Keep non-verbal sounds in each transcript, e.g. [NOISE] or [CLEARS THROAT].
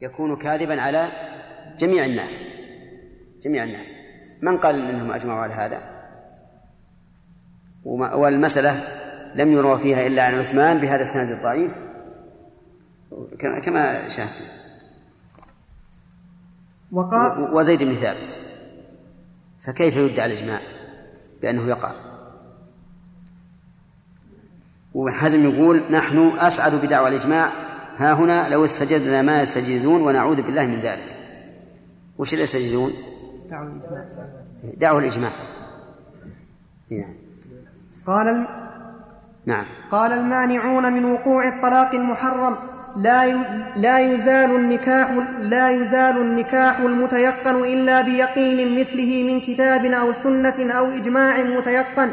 يكون كاذبا على جميع الناس. جميع الناس. من قال إنهم أجمعوا على هذا؟ والمسألة لم يروى فيها إلا عن عثمان بهذا السند الضعيف. كما شاهدت وقال وزيد بن ثابت. فكيف يدعى الإجماع بأنه يقع؟ وحزم يقول نحن أسعد بدعوى الإجماع ها هنا لو استجدنا ما يستجيزون ونعوذ بالله من ذلك. وش اللي يستجيزون؟ دعوا الإجماع. دعوا الإجماع. نعم قال نعم. قال المانعون من وقوع الطلاق المحرم. لا لا يزال النكاح لا يزال النكاح المتيقن إلا بيقين مثله من كتاب أو سنة أو إجماع متيقن.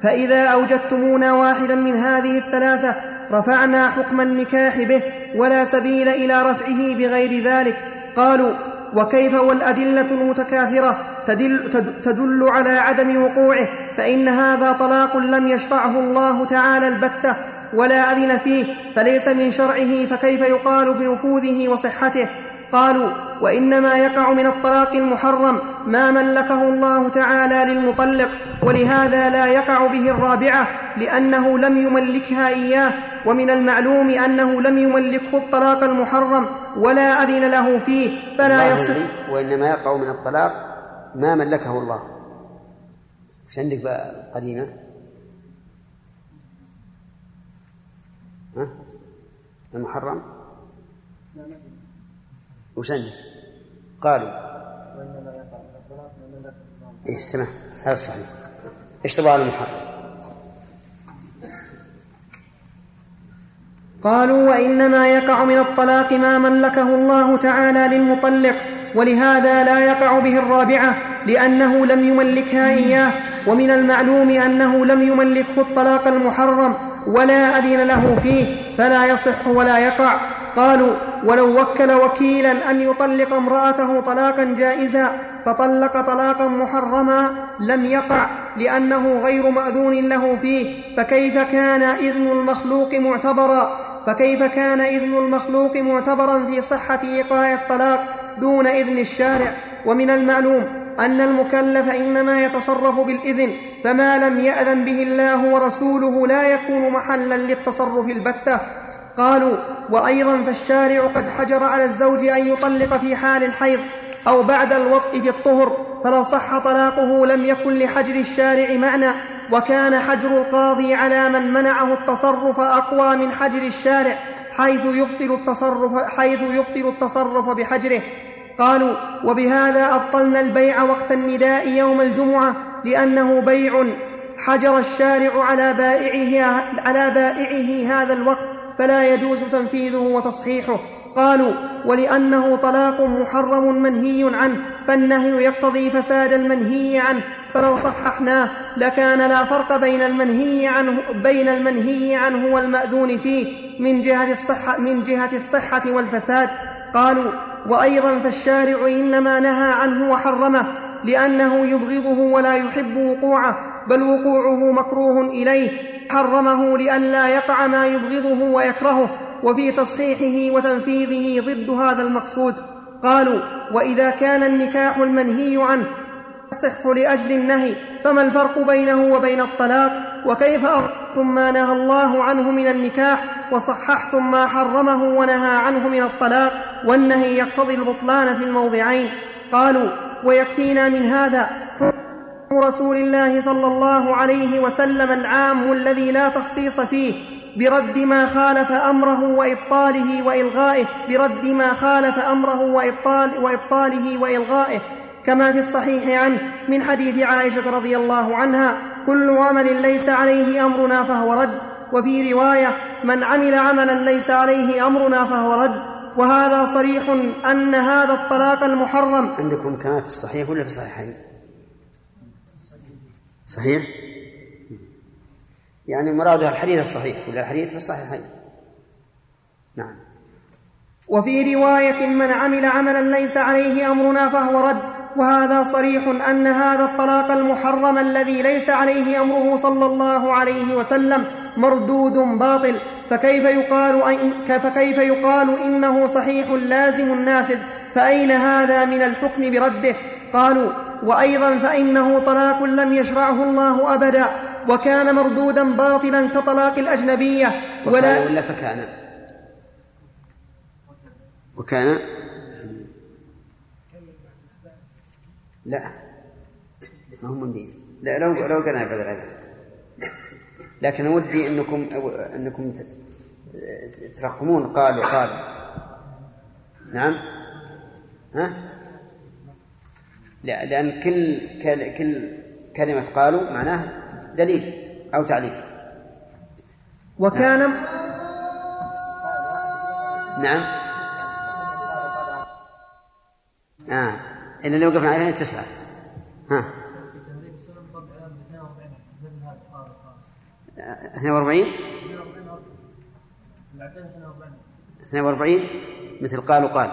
فإذا أوجدتمونا واحدا من هذه الثلاثة رفعنا حكم النكاح به ولا سبيل إلى رفعه بغير ذلك. قالوا وكيف والأدلة المتكاثره تدل, تدل على عدم وقوعه فإن هذا طلاق لم يشرعه الله تعالى البتة ولا أذن فيه فليس من شرعه فكيف يقال بنفوذه وصحته؟ قالوا وإنما يقع من الطلاق المحرم ما ملكه الله تعالى للمطلق ولهذا لا يقع به الرابعة لأنه لم يملكها إياه ومن المعلوم أنه لم يملكه الطلاق المحرم ولا أذن له فيه فلا يصح. وإنما يقع من الطلاق ما ملكه الله. وش عندك بقى قديمة؟ ها؟ المحرم؟ عندك قالوا. إيش تمام. هذا صحيح. إيش المحرم قالوا وإنما يقع من الطلاق ما ملكه الله تعالى للمطلق ولهذا لا يقع به الرابعة لأنه لم يملكها إياه. ومن المعلوم أنه لم يملكه الطلاق المحرم ولا أذن له فيه فلا يصح ولا يقع. قالوا ولو وكل وكيلا أن يطلق امرأته طلاقا جائزا فطلق طلاقا محرما لم يقع لأنه غير مأذون له فيه فكيف كان إذن المخلوق معتبرا؟ فكيف كان إذن المخلوق معتبرا في صحة إيقاع الطلاق دون إذن الشارع؟ ومن المعلوم أن المكلف إنما يتصرف بالإذن فما لم يأذن به الله ورسوله لا يكون محلا للتصرف البتة. قالوا وأيضا فالشارع قد حجر على الزوج أن يطلق في حال الحيض أو بعد الوطء في الطهر فلو صح طلاقه لم يكن لحجر الشارع معنى وكان حجر القاضي على من منعه التصرف أقوى من حجر الشارع حيث يبطل التصرف حيث يبطل التصرف بحجره. قالوا وبهذا أبطلنا البيع وقت النداء يوم الجمعة لأنه بيع حجر الشارع على بائعه على بائعه هذا الوقت. فلا يجوز تنفيذه وتصحيحه. قالوا ولأنه طلاق محرم منهي عنه فالنهي يقتضي فساد المنهي عنه. فلو صححناه لكان لا فرق بين المنهي عنه بين المنهي عنه والمأذون فيه من جهة الصحة من جهة الصحة والفساد. قالوا وأيضا فالشارع إنما نهى عنه وحرمه لأنه يبغضه ولا يحب وقوعه. بل وقوعه مكروه إليه حرمه لئلا يقع ما يبغضه ويكرهه وفي تصحيحه وتنفيذه ضد هذا المقصود. قالوا وإذا كان النكاح المنهي عنه يصح لأجل النهي فما الفرق بينه وبين الطلاق؟ وكيف أردتم ما نهى الله عنه من النكاح؟ وصححتم ما حرمه ونهى عنه من الطلاق؟ والنهي يقتضي البطلان في الموضعين. قالوا ويكفينا من هذا. رسول الله صلى الله عليه وسلم العام الذي لا تخصيص فيه برد ما خالف أمره وإبطاله وإلغائه برد ما خالف أمره وابطال وإبطاله وإلغائه. كما في الصحيح عنه من حديث عائشة رضي الله عنها كل عمل ليس عليه أمرنا فهو رد. وفي رواية من عمل عملا ليس عليه أمرنا فهو رد. وهذا صريح أن هذا الطلاق المحرم. عندكم كما في الصحيح ولا في الصحيحين؟ صحيح؟ يعني مرادها الحديث الصحيح ولا الحديث في الصحيحين. نعم. وفي رواية من عمل عملا ليس عليه أمرنا فهو رد وهذا صريح أن هذا الطلاق المحرم الذي ليس عليه أمره صلى الله عليه وسلم مردود باطل. فكيف يقال, فكيف يقال إنه صحيح لازم نافذ فأين هذا من الحكم برده؟ قالوا وأيضا فإنه طلاق لم يشرعه الله أبدا وكان مردودا باطلا كطلاق الأجنبية ولا ولا فكان. وكان؟ لا. ما هم منبيه لا لو لو بدل هذا لكن ودي أنكم أنكم ترقمون قالوا قالوا. نعم؟ ها؟ لأن كل كل كلمة قالوا معناه دليل أو تعليل. وكان نعم, نعم. آه إن اللي وقفنا عليها تسعة. ها. 42 42 مثل قالوا قال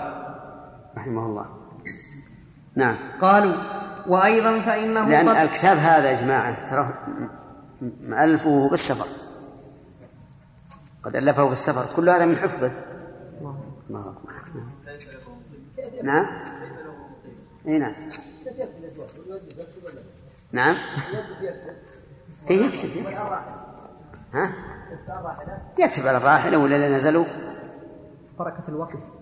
رحمه الله. نعم. قالوا وأيضا فإنه لأن قد... الكتاب هذا يا جماعة ترى مألفه بالسفر. قد ألفه بالسفر. كل هذا من حفظه. الله نعم. إي نعم. نعم. إي يكتب يكتب. ها؟ يكتب على الراحلة ولا نزلوا؟ بركة الوقت.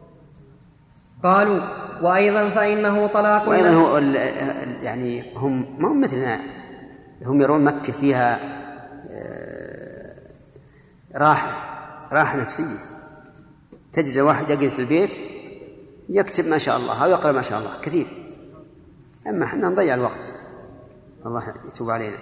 قالوا وأيضا فإنه طلاق وأيضا هو يعني هم ما هم مثلنا. هم يرون مكة فيها آه، راحة راحة نفسية. تجد الواحد يقعد في البيت يكتب ما شاء الله أو يقرأ ما شاء الله كثير. أما إحنا نضيع الوقت. الله يتوب علينا.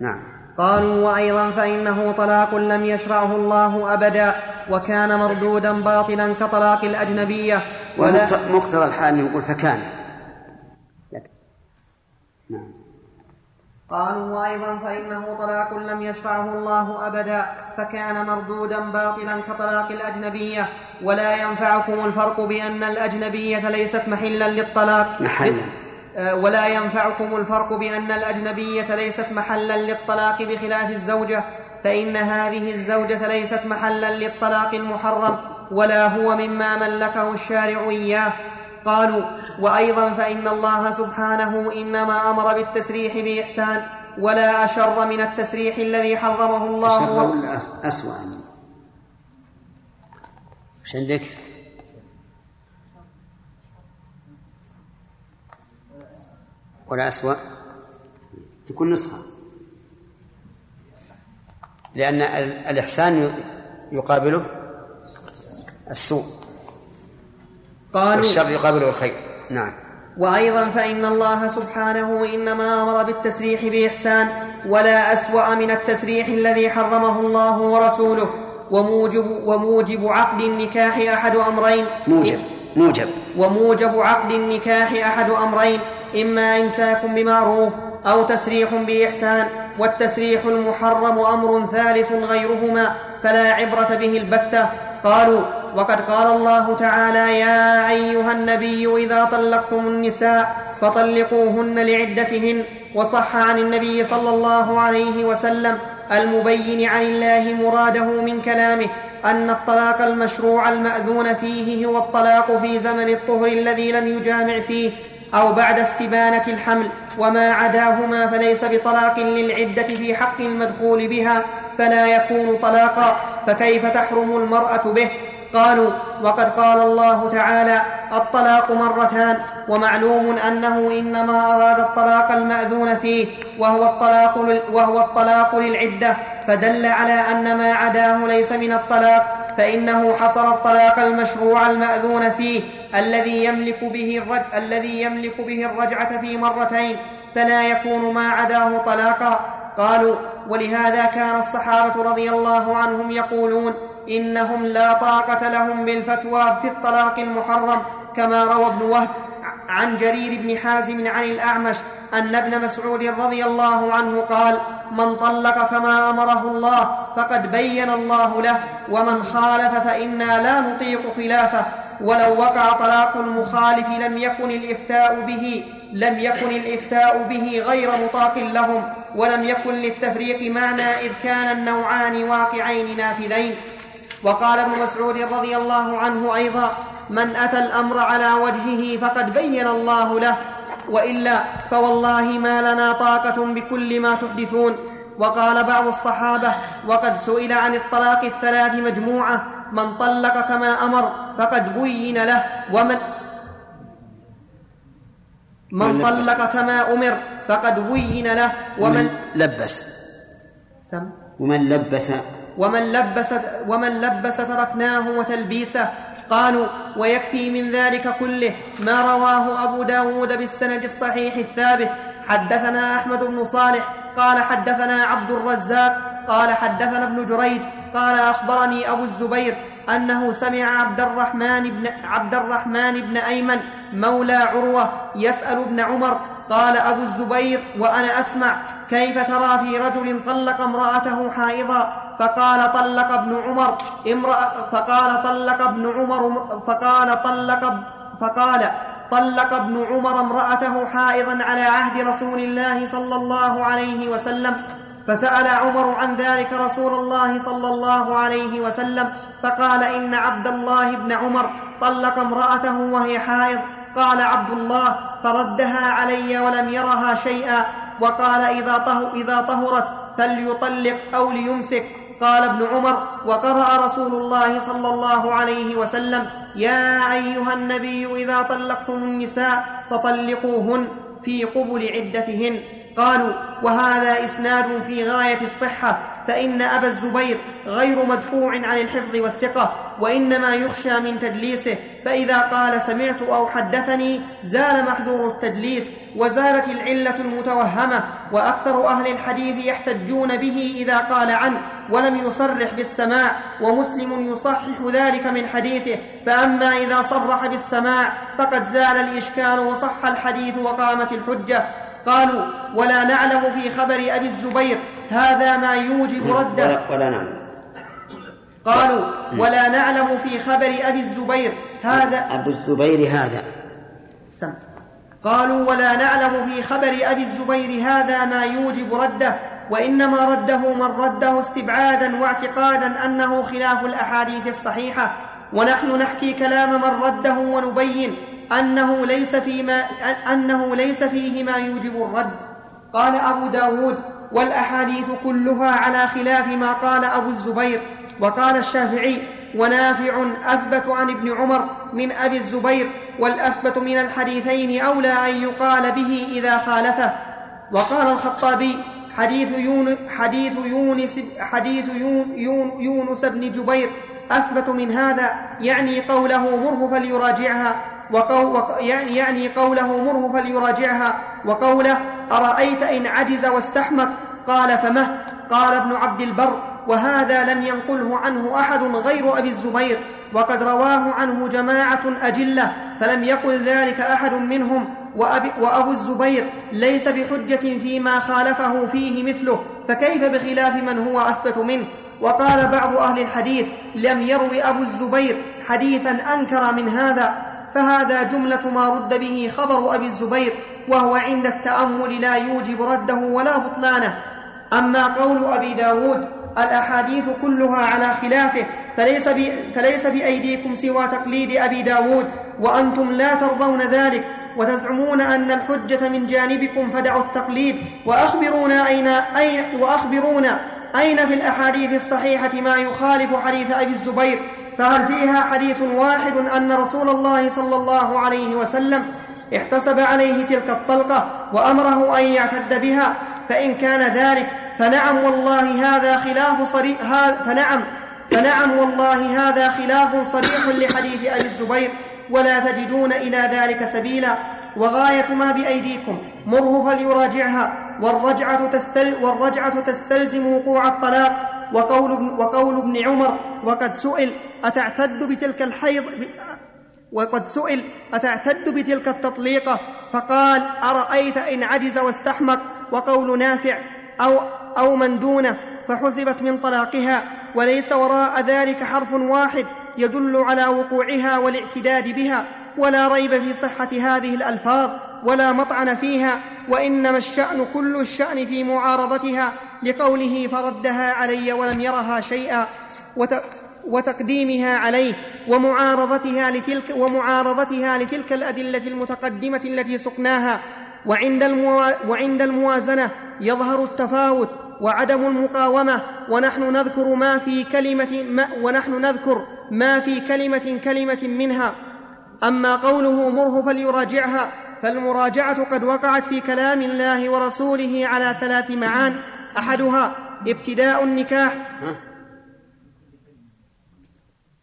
نعم. قالوا وأيضا فإنه طلاق لم يشرعه الله ابدا وكان مردودا باطلا كطلاق الأجنبية. ولا مقتضى الحال يقول فكان. نعم. قالوا وأيضا فإنه طلاق لم يشرعه الله ابدا فكان مردودا باطلا كطلاق الأجنبية. ولا ينفعكم الفرق بأن الأجنبية ليست محلا للطلاق. محلا. آه، ولا ينفعكم الفرق بأن الأجنبية ليست محلا للطلاق بخلاف الزوجة فإن هذه الزوجة ليست محلا للطلاق المحرم. ولا هو مما ملكه الشارع إياه. قالوا وأيضا فإن الله سبحانه إنما أمر بالتسريح بإحسان ولا أشر من التسريح الذي حرمه الله. أشر ولا أسوأ وش عندك؟ ولا أسوأ؟ تكون نسخة. لأن الإحسان يقابله السوء. قالوا والشر يقابله الخير. نعم. وأيضا فإن الله سبحانه إنما أمر بالتسريح بإحسان ولا أسوأ من التسريح الذي حرمه الله ورسوله. وموجب وموجب عقد النكاح أحد أمرين. موجب موجب. وموجب عقد النكاح أحد أمرين. إما إمساك بمعروف أو تسريح بإحسان. والتسريح المحرم أمر ثالث غيرهما فلا عبرة به البتة. قالوا وقد قال الله تعالى يا أيها النبي إذا طلقتم النساء فطلقوهن لعدتهن وصح عن النبي صلى الله عليه وسلم المبين عن الله مراده من كلامه أن الطلاق المشروع المأذون فيه هو الطلاق في زمن الطهر الذي لم يجامع فيه أو بعد استبانة الحمل وما عداهما فليس بطلاق للعدة في حق المدخول بها فلا يكون طلاقا فكيف تحرم المرأة به؟ قالوا وقد قال الله تعالى الطلاق مرتان ومعلوم أنه إنما أراد الطلاق المأذون فيه وهو الطلاق, وهو الطلاق للعدة فدل على أن ما عداه ليس من الطلاق فإنه حصر الطلاق المشروع المأذون فيه الذي يملك به الرج... الذي يملك به الرجعة في مرتين فلا يكون ما عداه طلاقا قالوا ولهذا كان الصحابة رضي الله عنهم يقولون إنهم لا طاقة لهم بالفتوى في الطلاق المحرم كما روى ابن وهب عن جرير بن حازم عن الأعمش أن ابن مسعود رضي الله عنه قال من طلق كما أمره الله فقد بين الله له ومن خالف فإنا لا نطيق خلافه ولو وقع طلاق المخالف لم يكن الإفتاء به لم يكن الإفتاء به غير مطاق لهم ولم يكن للتفريق معنى إذ كان النوعان واقعين نافذين وقال ابن مسعود رضي الله عنه أيضا من أتى الأمر على وجهه فقد بين الله له وإلا فوالله ما لنا طاقة بكل ما تحدثون. وقال بعض الصحابة وقد سئل عن الطلاق الثلاث مجموعة من طلق كما أمر فقد بين له ومن من طلق كما أمر فقد بين له ومن لبس. سم. ومن لبس. ومن لبس ومن لبس تركناه وتلبيسه. قالوا ويكفي من ذلك كله ما رواه أبو داود بالسند الصحيح الثابت. حدثنا أحمد بن صالح قال حدثنا عبد الرزاق قال حدثنا ابن جريج قال أخبرني أبو الزبير أنه سمع عبد الرحمن بن عبد الرحمن بن أيمن مولى عروة يسأل ابن عمر قال أبو الزبير وأنا أسمع كيف ترى في رجل طلق امرأته حائضا؟ فقال طلق ابن عمر امرأة فقال طلق ابن عمر فقال طلق فقال طلق ابن عمر امرأته حائضا على عهد رسول الله صلى الله عليه وسلم. فسأل عمر عن ذلك رسول الله صلى الله عليه وسلم فقال إن عبد الله بن عمر طلق امرأته وهي حائض. قال عبد الله فردها علي ولم يرها شيئا. وقال إذا, طه إذا طهرت فليطلق أو ليمسك. قال ابن عمر وقرأ رسول الله صلى الله عليه وسلم يا أيها النبي إذا طلقتم النساء فطلقوهن في قبل عدتهن. قالوا وهذا إسناد في غاية الصحة فإن أبا الزبير غير مدفوع عن الحفظ والثقة وإنما يخشى من تدليسه. فإذا قال سمعت أو حدثني زال محذور التدليس وزالت العلة المتوهمة وأكثر أهل الحديث يحتجون به إذا قال عنه ولم يصرح بالسماع ومسلم يصحح ذلك من حديثه فأما إذا صرح بالسماع فقد زال الإشكال وصح الحديث وقامت الحجة قالوا ولا نعلم في خبر أبي الزبير هذا ما يوجب رده. ولا نعلم. قالوا ولا نعلم في خبر أبي الزبير هذا أبو الزبير هذا. سم. قالوا ولا نعلم في خبر أبي الزبير هذا ما يوجب رده وإنما رده من رده استبعادا واعتقادا أنه خلاف الأحاديث الصحيحة. ونحن نحكي كلام من رده ونبين أنه ليس, فيما أنه ليس فيه ما يوجب الرد. قال أبو داود والأحاديث كلها على خلاف ما قال أبو الزبير. وقال الشافعي ونافع أثبت عن ابن عمر من أبي الزبير والأثبت من الحديثين أولى أن يقال به إذا خالفه. وقال الخطابي حديث يونس حديث يونس حديث يون يونس بن جبير أثبت من هذا يعني قوله مره فليراجعها وقو يعني, يعني قوله مره فليراجعها وقوله أرأيت إن عجز واستحمق؟ قال فمه. قال ابن عبد البر وهذا لم ينقله عنه أحد غير أبي الزبير وقد رواه عنه جماعة أجلة فلم يقل ذلك أحد منهم وأبي وأبو الزبير ليس بحجة فيما خالفه فيه مثله فكيف بخلاف من هو أثبت منه؟ وقال بعض أهل الحديث لم يروي أبو الزبير حديثا أنكر من هذا فهذا جملة ما رد به خبر أبي الزبير وهو عند التأمل لا يوجب رده ولا بطلانه. أما قول أبي داود الأحاديث كلها على خلافه. فليس, بي فليس بأيديكم سوى تقليد أبي داود وأنتم لا ترضون ذلك. وتزعمون أن الحجة من جانبكم فدعوا التقليد. وأخبرونا أين, أين, وأخبرونا أين في الأحاديث الصحيحة ما يخالف حديث أبي الزبير. فهل فيها حديث واحد أن رسول الله صلى الله عليه وسلم احتسب عليه تلك الطلقة وأمره أن يعتد بها؟ فإن كان ذلك فنعم والله هذا خلاف صريح فنعم فنعم والله هذا خلاف صريح لحديث أبي الزبير ولا تجدون إلى ذلك سبيلا وغاية ما بأيديكم مره فليراجعها والرجعة, تستل والرجعة تستلزم وقوع الطلاق وقول, وقول ابن عمر وقد سئل أتعتد بتلك الحيض وقد سئل أتعتد بتلك التطليقة فقال أرأيت إن عجز واستحمق وقول نافع أو, أو من دونه فحسبت من طلاقها وليس وراء ذلك حرف واحد يدل على وقوعها والاعتداد بها ولا ريب في صحة هذه الألفاظ ولا مطعن فيها وإنما الشأن كل الشأن في معارضتها لقوله فردها علي ولم يرها شيئا وت وتقديمها عليه ومعارضتها لتلك, ومعارضتها لتلك الأدلة المتقدمة التي سقناها وعند, وعند الموازنة يظهر التفاوت وعدم المقاومة ونحن نذكر ما في كلمة ما ونحن نذكر ما في كلمة كلمة منها. أما قوله مره فليراجعها فالمراجعة قد وقعت في كلام الله ورسوله على ثلاث معان. أحدها ابتداء النكاح؟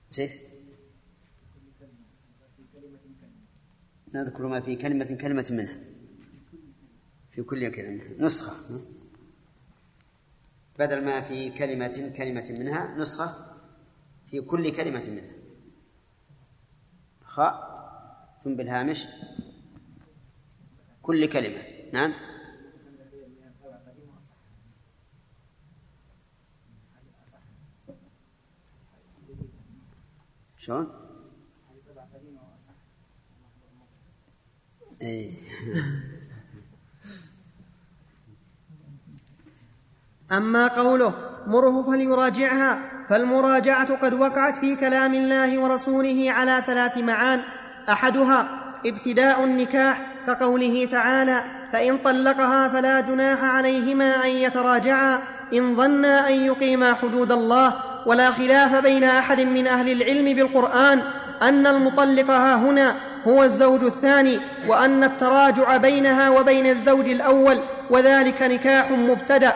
سيف نذكر ما في كلمة كلمة منها. في كل كلمة نسخة. بدل ما في كلمة كلمة منها نسخة في كل كلمة منها خاء ثم بالهامش كل كلمة نعم شلون؟ إيه. [LAUGHS] أما قوله مره فليراجعها فالمراجعة قد وقعت في كلام الله ورسوله على ثلاث معان. أحدها ابتداء النكاح كقوله تعالى فإن طلقها فلا جناح عليهما أن يتراجعا إن ظنا أن يقيما حدود الله. ولا خلاف بين أحد من أهل العلم بالقرآن أن المطلق ها هنا هو الزوج الثاني وأن التراجع بينها وبين الزوج الأول وذلك نكاح مبتدأ.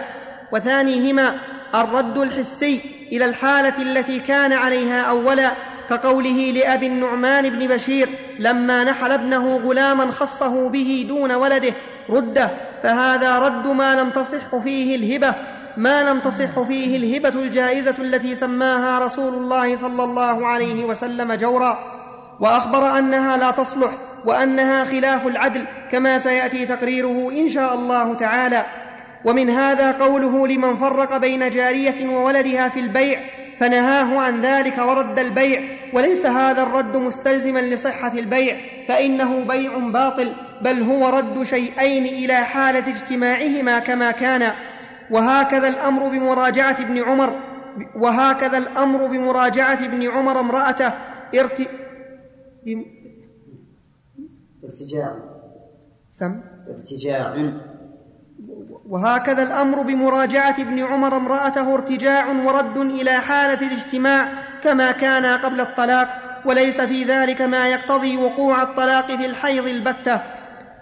وثانيهما الرد الحسي إلى الحالة التي كان عليها أولا كقوله لأبي النعمان بن بشير لما نحل ابنه غلاما خصه به دون ولده رده فهذا رد ما لم تصح فيه الهبة ما لم تصح فيه الهبة الجائزة التي سماها رسول الله صلى الله عليه وسلم جورا. وأخبر أنها لا تصلح وأنها خلاف العدل كما سيأتي تقريره إن شاء الله تعالى. ومن هذا قوله لمن فرق بين جارية وولدها في البيع فنهاه عن ذلك ورد البيع وليس هذا الرد مستلزما لصحة البيع فإنه بيع باطل بل هو رد شيئين إلى حالة اجتماعهما كما كان. وهكذا الأمر بمراجعة ابن عمر وهكذا الأمر بمراجعة ابن عمر امرأته ارت... ارتجاع. سم؟ ارتجاع. وهكذا الأمر بمراجعة ابن عمر امرأته ارتجاع ورد إلى حالة الاجتماع كما كان قبل الطلاق وليس في ذلك ما يقتضي وقوع الطلاق في الحيض البتة.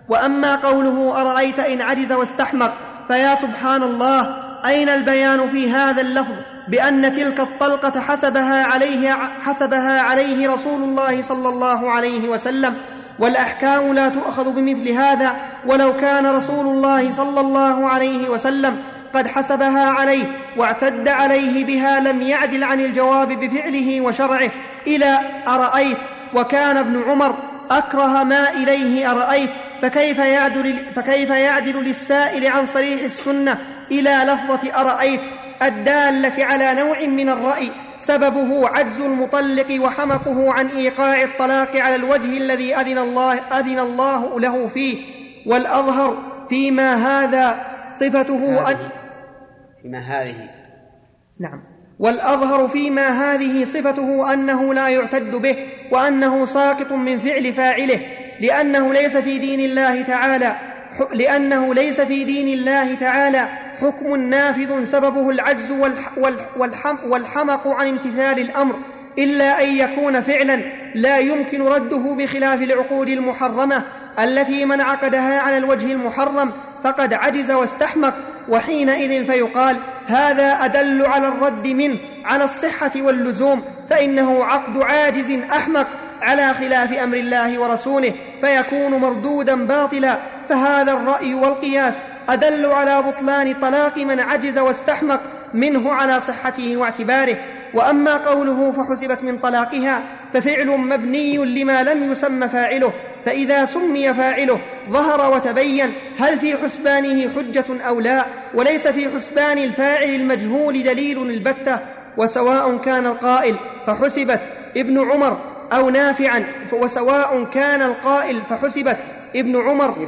وأما قوله أرأيت إن عجز واستحمق فيا سبحان الله أين البيان في هذا اللفظ بأن تلك الطلقة حسبها عليه حسبها عليه رسول الله صلى الله عليه وسلم؟ والأحكام لا تؤخذ بمثل هذا ولو كان رسول الله صلى الله عليه وسلم قد حسبها عليه واعتد عليه بها لم يعدل عن الجواب بفعله وشرعه إلى أرأيت وكان ابن عمر أكره ما إليه أرأيت فكيف يعدل, فكيف يعدل للسائل عن صريح السنة إلى لفظة أرأيت الدالة على نوع من الرأي سببه عجز المطلق وحمقه عن إيقاع الطلاق على الوجه الذي أذن الله أذن الله له فيه. والأظهر فيما هذا صفته أن فيما هذه. نعم. والأظهر فيما هذه صفته أنه لا يعتد به وأنه ساقط من فعل فاعله لأنه ليس في دين الله تعالى لأنه ليس في دين الله تعالى حكم نافذ سببه العجز والحمق عن امتثال الأمر إلا أن يكون فعلا لا يمكن رده بخلاف العقود المحرمة التي من عقدها على الوجه المحرم فقد عجز واستحمق وحينئذ فيقال هذا أدل على الرد منه على الصحة واللزوم فإنه عقد عاجز أحمق على خلاف أمر الله ورسوله فيكون مردودا باطلا فهذا الرأي والقياس أدل على بطلان طلاق من عجز واستحمق منه على صحته واعتباره وأما قوله فحسبت من طلاقها ففعل مبني لما لم يسم فاعله فإذا سمي فاعله ظهر وتبين هل في حسبانه حجة أو لا وليس في حسبان الفاعل المجهول دليل البتة وسواء كان القائل فحسبت ابن عمر أو نافعا وسواء كان القائل فحسبت ابن عمر.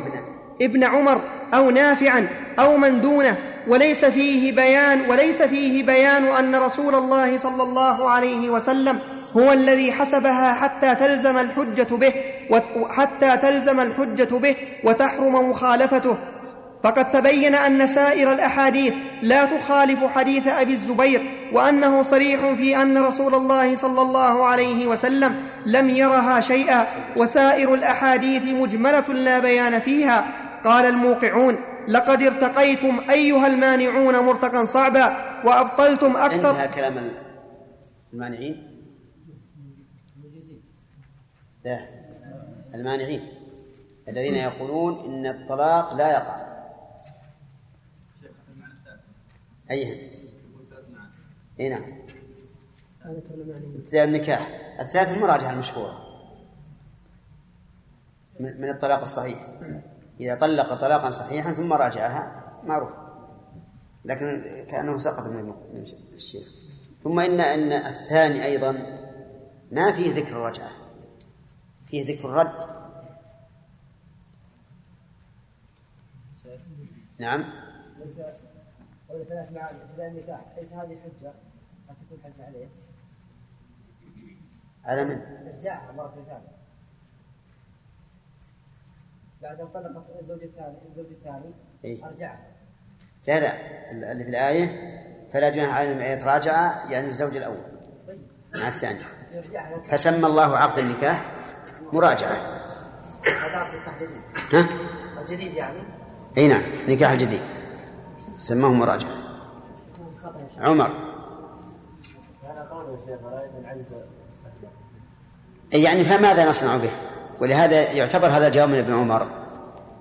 ابن عمر أو نافعا أو من دونه وليس فيه بيان وليس فيه بيان أن رسول الله صلى الله عليه وسلم هو الذي حسبها حتى تلزم الحجة به حتى تلزم الحجة به وتحرم مخالفته. فقد تبين أن سائر الأحاديث لا تخالف حديث أبي الزبير وأنه صريح في أن رسول الله صلى الله عليه وسلم لم يرها شيئا وسائر الأحاديث مجملة لا بيان فيها. قال الموقعون لقد ارتقيتم أيها المانعون مرتقا صعبا وأبطلتم أكثر. انتهى كلام المانعين؟ لا المانعين الذين يقولون إن الطلاق لا يقع. أيها أي نعم. زي النكاح الثالث المراجعة المشهورة من الطلاق الصحيح. إذا طلق طلاقا صحيحا ثم راجعها معروف. لكن كأنه سقط من الشيخ. ثم إن أن الثاني أيضا ما فيه ذكر الرجعة. فيه ذكر الرد. نعم. ليس قول ثلاث معاني. ابتداء النكاح. ليس هذه حجة قد تكون حجة عليه. على من؟ ارجعها مرة ثانية بعد أن طلق الزوج الثاني الزوج الثاني إيه؟ ارجعها لا لا اللي في الآية فلا جناح على أن يتراجع يعني الزوج الأول طيب. مع الثاني. فسمى الله عقد النكاح مراجعة. هذا عقد التحديد ها؟ الجديد يعني؟ أي نعم النكاح الجديد. سماه شيخ عمر. هذا قول يا شيخ عجز يعني فماذا نصنع به؟ ولهذا يعتبر هذا الجواب من ابن عمر.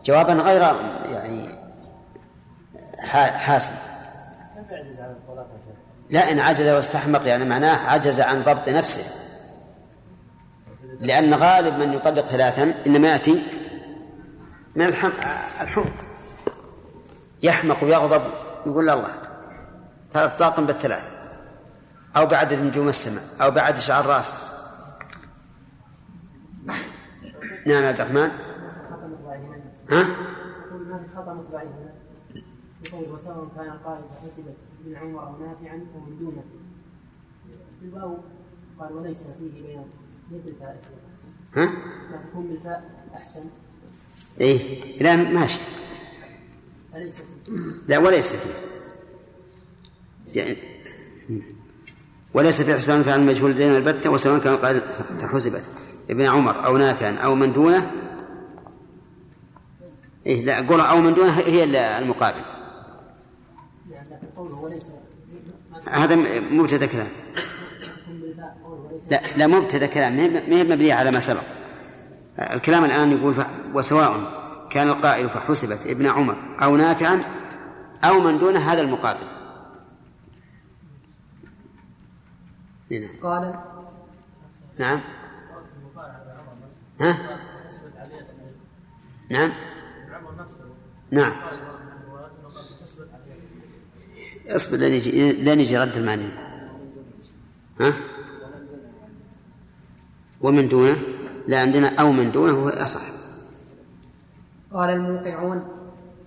جوابا غير يعني حا- حاسم؟ لا إن عجز واستحمق يعني معناه عجز عن ضبط نفسه. لأن غالب من يطلق ثلاثا إنما يأتي من الحم... الحمق يحمق ويغضب يقول الله ثلاث طاقم بالثلاث. أو بعدد نجوم السماء أو بعد شعر راس نعم عبد الرحمن ها؟ يقول وسواء كان القائل فحسبت ابن عمر أو نافعا أو من دونه الواو قال وليس فيه بيان احسن ها؟ لا تكون بالفاء احسن إيه لا ماشي أليس فيه لا وليس فيه يعني وليس في حسبان فعل المجهول دين البتة وسواء كان قال فحسبت ابن عمر أو نافعا أو من دونه إيه لا قول أو من دونه هي المقابل. هذا مبتدا كلام. لا لا مبتدا كلام. ما هي مبنية على ما سبق. الكلام الآن يقول. وسواء كان القائل فحسبت ابن عمر أو نافعا أو من دونه هذا المقابل. نعم. قال نعم. ها؟ نعم. نعم. أصبر لين يجي لين يجي رد المعنى. ها؟ ومن دونه؟ لا عندنا أو من دونه هو أصح. قال الموقعون.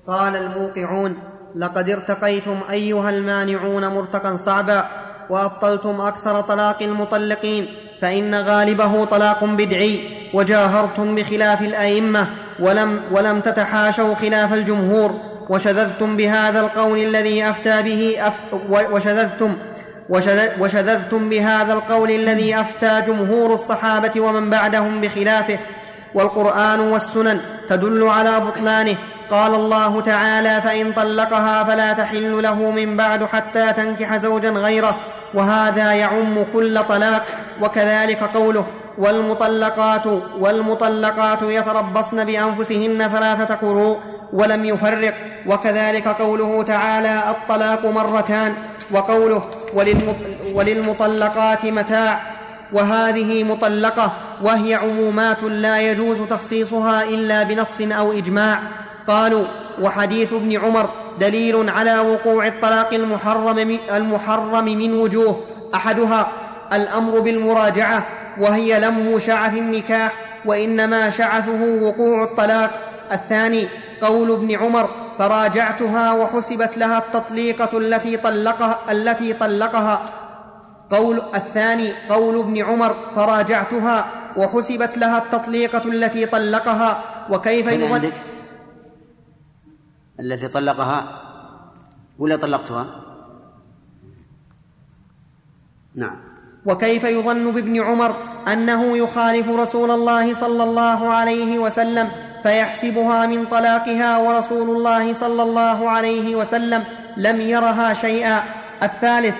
قال الموقعون. لقد ارتقيتم أيها المانعون مرتقا صعبا وأبطلتم أكثر طلاق المطلقين فإن غالبه طلاق بدعي. وجاهرتم بخلاف الأئمة ولم ولم تتحاشوا خلاف الجمهور وشذذتم بهذا القول الذي أفتى به أف وشذذتم وشذ- وشذذتم بهذا القول الذي أفتى جمهور الصحابة ومن بعدهم بخلافه والقرآن والسنن تدل على بطلانه. قال الله تعالى فإن طلقها فلا تحل له من بعد حتى تنكح زوجا غيره وهذا يعم كل طلاق. وكذلك قوله والمطلقات والمطلقات يتربصن بأنفسهن ثلاثة قروء ولم يفرق. وكذلك قوله تعالى الطلاق مرتان وقوله وللمط- وللمطلقات متاع. وهذه مطلقة وهي عمومات لا يجوز تخصيصها إلا بنص أو إجماع. قالوا وحديث ابن عمر دليل على وقوع الطلاق المحرم من, المحرم من وجوه. أحدها الأمر بالمراجعة وهي لم شعث النكاح وإنما شعثه وقوع الطلاق. الثاني قول ابن عمر فراجعتها وحسبت لها التطليقة التي طلقها التي طلقها. قول الثاني قول ابن عمر فراجعتها وحسبت لها التطليقة التي طلقها. وكيف يظن التي طلقها؟ ولا طلقتها؟ نعم. وكيف يظن بابن عمر أنه يخالف رسول الله صلى الله عليه وسلم فيحسبها من طلاقها ورسول الله صلى الله عليه وسلم لم يرها شيئا. الثالث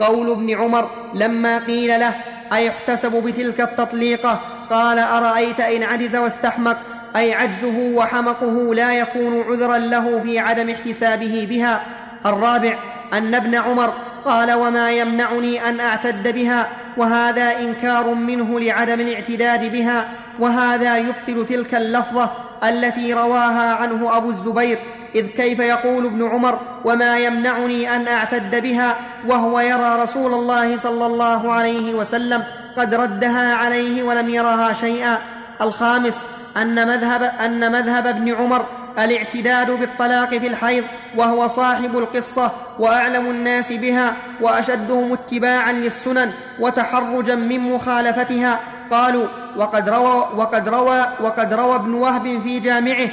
قول ابن عمر لما قيل له ايحتسب بتلك التطليقة؟ قال أرأيت إن عجز واستحمق؟ أي عجزه وحمقه لا يكون عذرا له في عدم احتسابه بها. الرابع أن ابن عمر قال وما يمنعني أن أعتد بها وهذا إنكار منه لعدم الاعتداد بها وهذا يبطل تلك اللفظة التي رواها عنه أبو الزبير إذ كيف يقول ابن عمر وما يمنعني أن أعتد بها وهو يرى رسول الله صلى الله عليه وسلم قد ردها عليه ولم يرها شيئا. الخامس أن مذهب أن مذهب ابن عمر الاعتداد بالطلاق في الحيض وهو صاحب القصة وأعلم الناس بها وأشدهم اتباعا للسنن وتحرجا من مخالفتها. قالوا وقد روى وقد روى وقد روى ابن وهب في جامعه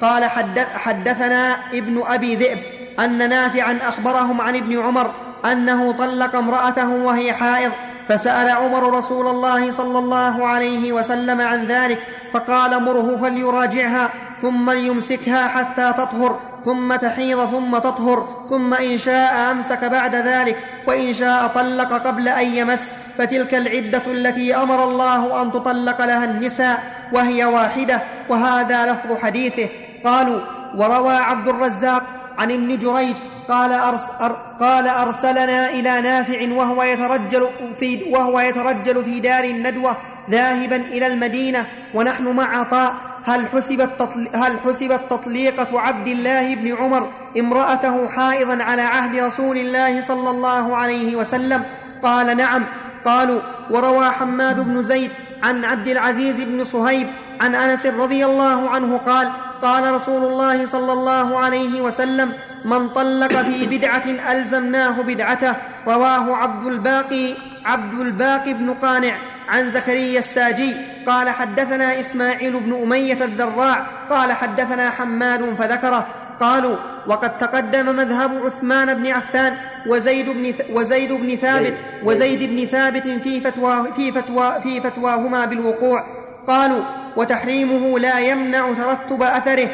قال حدث حدثنا ابن أبي ذئب أن نافعا أخبرهم عن ابن عمر أنه طلق امرأته وهي حائض فسأل عمر رسول الله صلى الله عليه وسلم عن ذلك فقال مره فليراجعها. ثم ليمسكها حتى تطهر ثم تحيض ثم تطهر ثم إن شاء أمسك بعد ذلك وإن شاء طلق قبل أن يمس. فتلك العدة التي أمر الله أن تطلق لها النساء وهي واحدة وهذا لفظ حديثه. قالوا وروى عبد الرزاق عن ابن جريج قال, أرس أر قال أرسلنا إلى نافع وهو يترجل في, وهو يترجل في دار الندوة ذاهبا إلى المدينة ونحن مع عطاء هل حسبت, هل حسبت تطليقة عبد الله بن عمر امرأته حائضا على عهد رسول الله صلى الله عليه وسلم؟ قال نعم. قالوا وروى حماد بن زيد عن عبد العزيز بن صهيب عن أنس رضي الله عنه قال قال رسول الله صلى الله عليه وسلم من طلق في بدعة ألزمناه بدعته رواه عبد الباقي عبد الباقي بن قانع عن زكريا الساجي قال حدثنا إسماعيل بن أمية الذراع قال حدثنا حماد فذكره قالوا وقد تقدم مذهب عثمان بن عفان وزيد بن وزيد بن ثابت وزيد بن ثابت في فتوى في فتوى في فتواهما بالوقوع قالوا وتحريمه لا يمنع ترتب أثره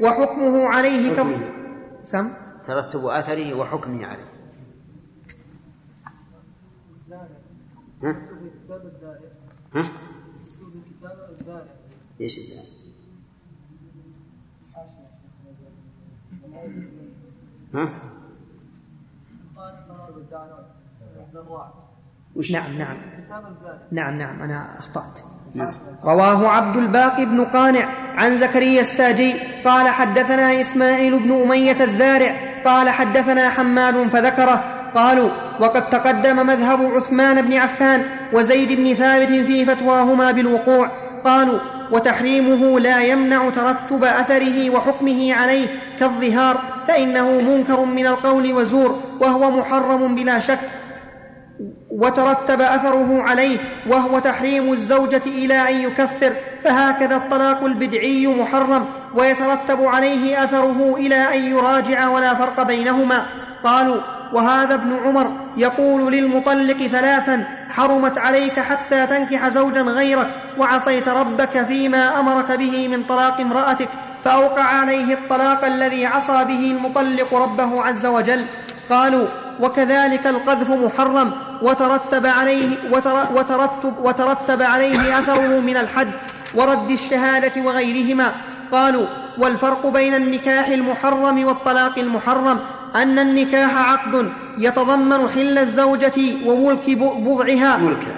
وحكمه عليه كم سم ترتب أثره وحكمه عليه ها؟ ها؟ إيش؟ ها؟ نعم نعم نعم نعم أنا أخطأت. رواه عبد الباقي بن قانع عن زكريا الساجي قال حدثنا إسماعيل بن أمية الذارع قال حدثنا حماد فذكره قالوا وقد تقدم مذهب عثمان بن عفان وزيد بن ثابت في فتواهما بالوقوع قالوا وتحريمه لا يمنع ترتب أثره وحكمه عليه كالظهار فإنه منكر من القول وزور وهو محرم بلا شك وترتب أثره عليه وهو تحريم الزوجة إلى أن يكفر فهكذا الطلاق البدعي محرم ويترتب عليه أثره إلى أن يراجع ولا فرق بينهما. قالوا وهذا ابن عمر يقول للمطلق ثلاثا حرمت عليك حتى تنكح زوجا غيرك وعصيت ربك فيما أمرك به من طلاق امرأتك فأوقع عليه الطلاق الذي عصى به المطلق ربه عز وجل. قالوا وكذلك القذف محرم وترتب عليه وترتب, وترتب عليه أثره من الحد ورد الشهادة وغيرهما. قالوا والفرق بين النكاح المحرم والطلاق المحرم أن النكاح عقد يتضمن حل الزوجة وملك بضعها. ملكا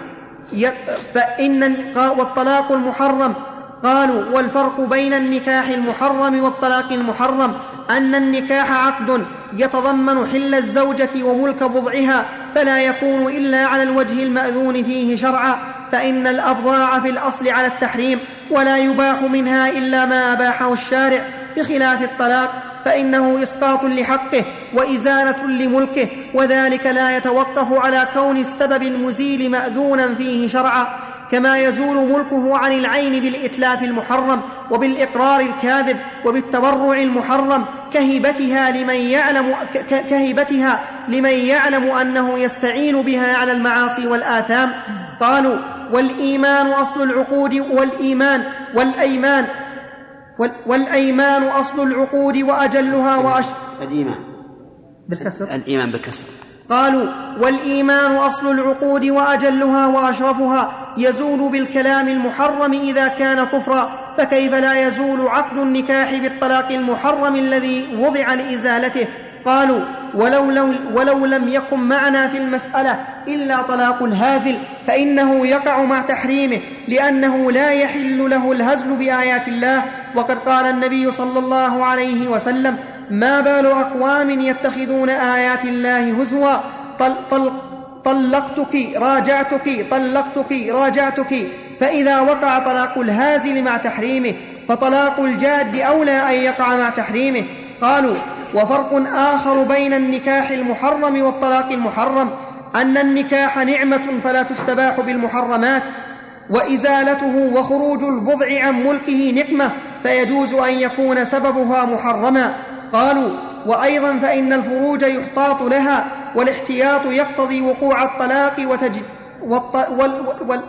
فإن والطلاق المحرم. قالوا والفرق بين النكاح المحرم والطلاق المحرم أن النكاح عقد يتضمن حل الزوجة وملك بضعها فلا يكون إلا على الوجه المأذون فيه شرعا فإن الأبضاع في الأصل على التحريم ولا يباح منها إلا ما أباحه الشارع بخلاف الطلاق فإنه إسقاط لحقه وإزالة لملكه وذلك لا يتوقف على كون السبب المزيل مأذونا فيه شرعا. كما يزول ملكه عن العين بالإتلاف المحرم وبالإقرار الكاذب وبالتبرع المحرم كهبتها لمن يعلم كهبتها لمن يعلم أنه يستعين بها على المعاصي والآثام. قالوا والإيمان أصل العقود والإيمان والأيمان والأيمان أصل العقود وأجلها وأش الإيمان. بالكسر. الإيمان بالكسر. قالوا والإيمان أصل العقود وأجلها وأشرفها يزول بالكلام المحرم إذا كان كفرا فكيف لا يزول عقد النكاح بالطلاق المحرم الذي وضع لإزالته؟ قالوا ولو, لو ولو لم يكن معنا في المسألة إلا طلاق الهازل فإنه يقع مع تحريمه لأنه لا يحل له الهزل بآيات الله وقد قال النبي صلى الله عليه وسلم ما بال أقوام يتخذون آيات الله هزوا؟ طل طل طلقتك راجعتك طلقتك راجعتك. فإذا وقع طلاق الهازل مع تحريمه فطلاق الجاد أولى أن يقع مع تحريمه. قالوا وفرق آخر بين النكاح المحرم والطلاق المحرم. أن النكاح نعمة فلا تستباح بالمحرمات. وإزالته وخروج البضع عن ملكه نقمة. فيجوز أن يكون سببها محرما. قالوا وأيضا فإن الفروج يحتاط لها والاحتياط يقتضي وقوع الطلاق وتجد والط... وال... وال...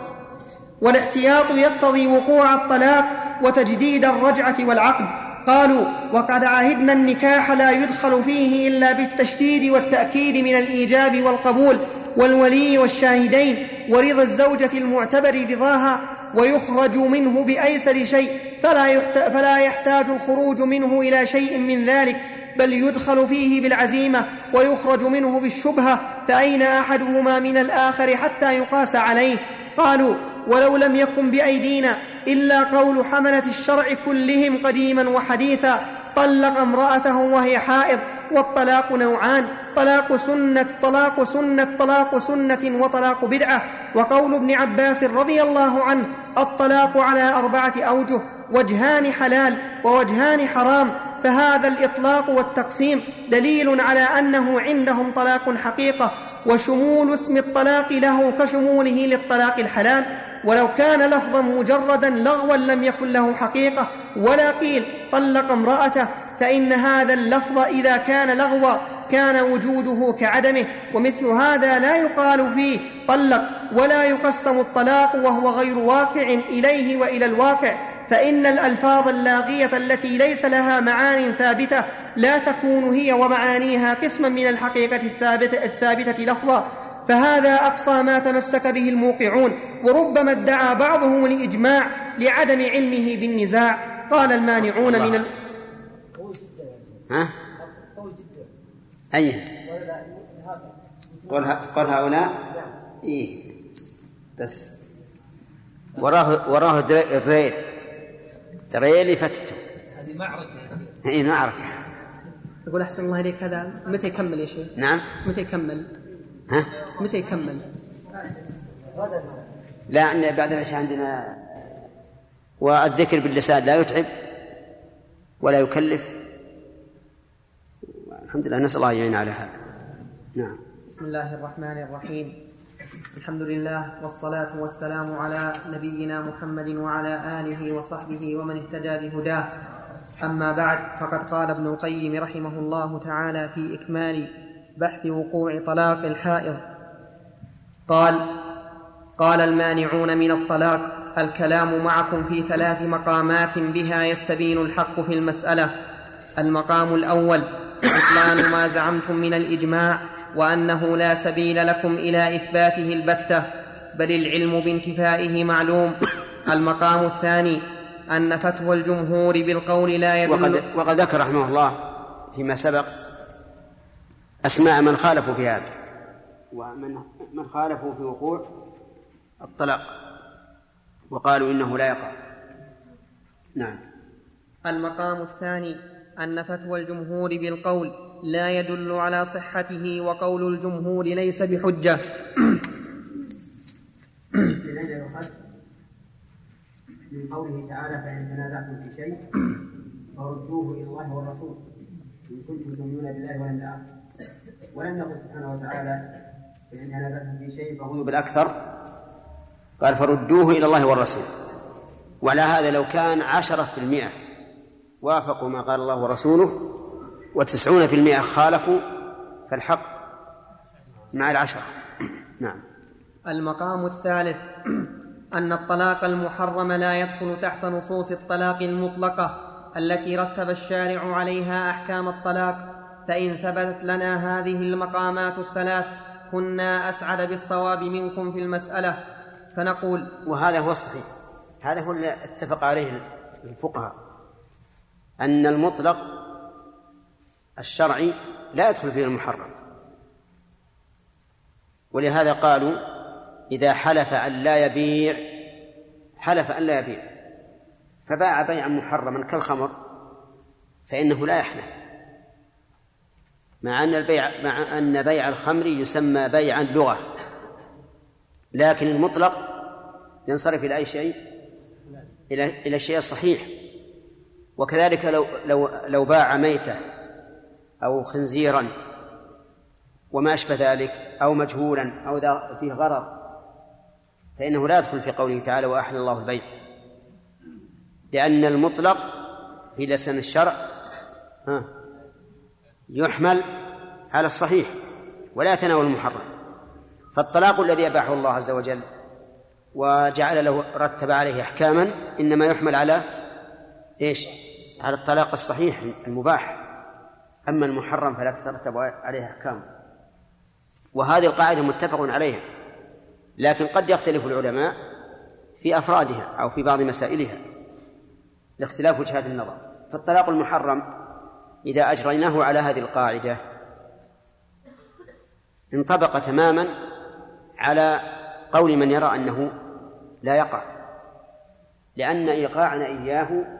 والاحتياط يقتضي وقوع الطلاق وتجديد الرجعة والعقد. قالوا وقد عهدنا النكاح لا يدخل فيه إلا بالتشديد والتأكيد من الإيجاب والقبول والولي والشاهدين ورضا الزوجة المعتبر رضاها ويخرج منه بأيسر شيء فلا, فلا يحتاج الخروج منه إلى شيء من ذلك بل يدخل فيه بالعزيمة ويخرج منه بالشبهة فأين أحدهما من الآخر حتى يقاس عليه؟ قالوا ولو لم يكن بأيدينا إلا قول حملة الشرع كلهم قديما وحديثا طلق امرأته وهي حائض والطلاق نوعان. طلاق سنة طلاق سنة طلاق سنة وطلاق بدعة. وقول ابن عباس رضي الله عنه الطلاق على أربعة أوجه وجهان حلال ووجهان حرام. فهذا الإطلاق والتقسيم دليل على أنه عندهم طلاق حقيقة وشمول اسم الطلاق له كشموله للطلاق الحلال. ولو كان لفظا مجردا لغوا لم يكن له حقيقة. ولا قيل طلق امرأته فإن هذا اللفظ إذا كان لغوا كان وجوده كعدمه ومثل هذا لا يقال فيه طلق ولا يقسم الطلاق وهو غير واقع إليه وإلى الواقع. فإن الألفاظ اللاغية التي ليس لها معان ثابتة لا تكون هي ومعانيها قسما من الحقيقة الثابته, الثابتة لفظا. فهذا أقصى ما تمسك به الموقعون وربما ادعى بعضهم الاجماع لعدم علمه بالنزاع. قال المانعون من ال... ها؟ أي؟ قل قل هؤلاء؟ إيه. بس. وراه وراه دريل دريل فتته هذه معركة اي معركة. يقول أحسن الله إليك هذا. متى يكمل يا شيخ؟ نعم. متى يكمل؟ ها؟ متى يكمل؟ لا بعد العشاء عندنا. والذكر باللسان لا يتعب ولا يكلف. الحمد لله. نسأل الله يعين على هذا نعم. بسم الله الرحمن الرحيم. الحمد لله والصلاة والسلام على نبينا محمد وعلى آله وصحبه ومن اهتدى بهداه. أما بعد فقد قال ابن القيم رحمه الله تعالى في إكمال بحث وقوع طلاق الحائض. قال قال المانعون من الطلاق الكلام معكم في ثلاث مقامات بها يستبين الحق في المسألة. المقام الأول بطلان ما زعمتم من الإجماع وأنه لا سبيل لكم إلى إثباته البتة بل العلم بانتفائه معلوم. المقام الثاني أن فتوى الجمهور بالقول لا يدل وقد, وقد ذكر رحمه الله فيما سبق أسماء من خالفوا في هذا ومن من خالفوا في وقوع الطلاق وقالوا إنه لا يقع. نعم. المقام الثاني ان فتوى الجمهور بالقول لا يدل على صحته وقول الجمهور ليس بحجة. من قوله تعالى فإن تنازعتم في شيء فردوه إلى الله والرسول إن كنتم تؤمنون بالله واليوم الآخر. ولم يقل سبحانه وتعالى فإن نزلتم في شيء فهو بالأكثر. قال فردوه إلى الله والرسول. وعلى هذا لو كان عشرة في المئة وافقوا ما قال الله ورسوله وتسعون في المئة خالفوا فالحق مع العشرة. [CLEARS THROAT] نعم. المقام الثالث أن الطلاق المحرم لا يدخل تحت نصوص الطلاق المطلقة التي رتب الشارع عليها أحكام الطلاق فإن ثبتت لنا هذه المقامات الثلاث كنا أسعد بالصواب منكم في المسألة. فنقول وهذا هو الصحيح. هذا هو اللي اتفق عليه الفقهاء. أن المطلق الشرعي لا يدخل فيه المحرم. ولهذا قالوا إذا حلف أن لا يبيع حلف أن لا يبيع. فباع بيعا محرما كالخمر فإنه لا يحنث مع أن البيع مع أن بيع الخمر يسمى بيعا لغة. لكن المطلق ينصرف إلى أي شيء؟ إلى إلى الشيء الصحيح. وكذلك لو لو لو باع ميتة أو خنزيرا وما أشبه ذلك أو مجهولا أو فيه غرض فإنه لا يدخل في قوله تعالى وأحل الله البيع لأن المطلق في لسان الشرع ها يحمل على الصحيح ولا يتناول المحرم. فالطلاق الذي أباحه الله عز وجل وجعل له رتب عليه أحكاما إنما يحمل على إيش؟ على الطلاق الصحيح المباح أما المحرم فلا تترتب عليه أحكام. وهذه القاعدة متفق عليها لكن قد يختلف العلماء في أفرادها أو في بعض مسائلها لاختلاف وجهات النظر. فالطلاق المحرم إذا أجريناه على هذه القاعدة انطبق تماما على قول من يرى أنه لا يقع لأن إيقاعنا إياه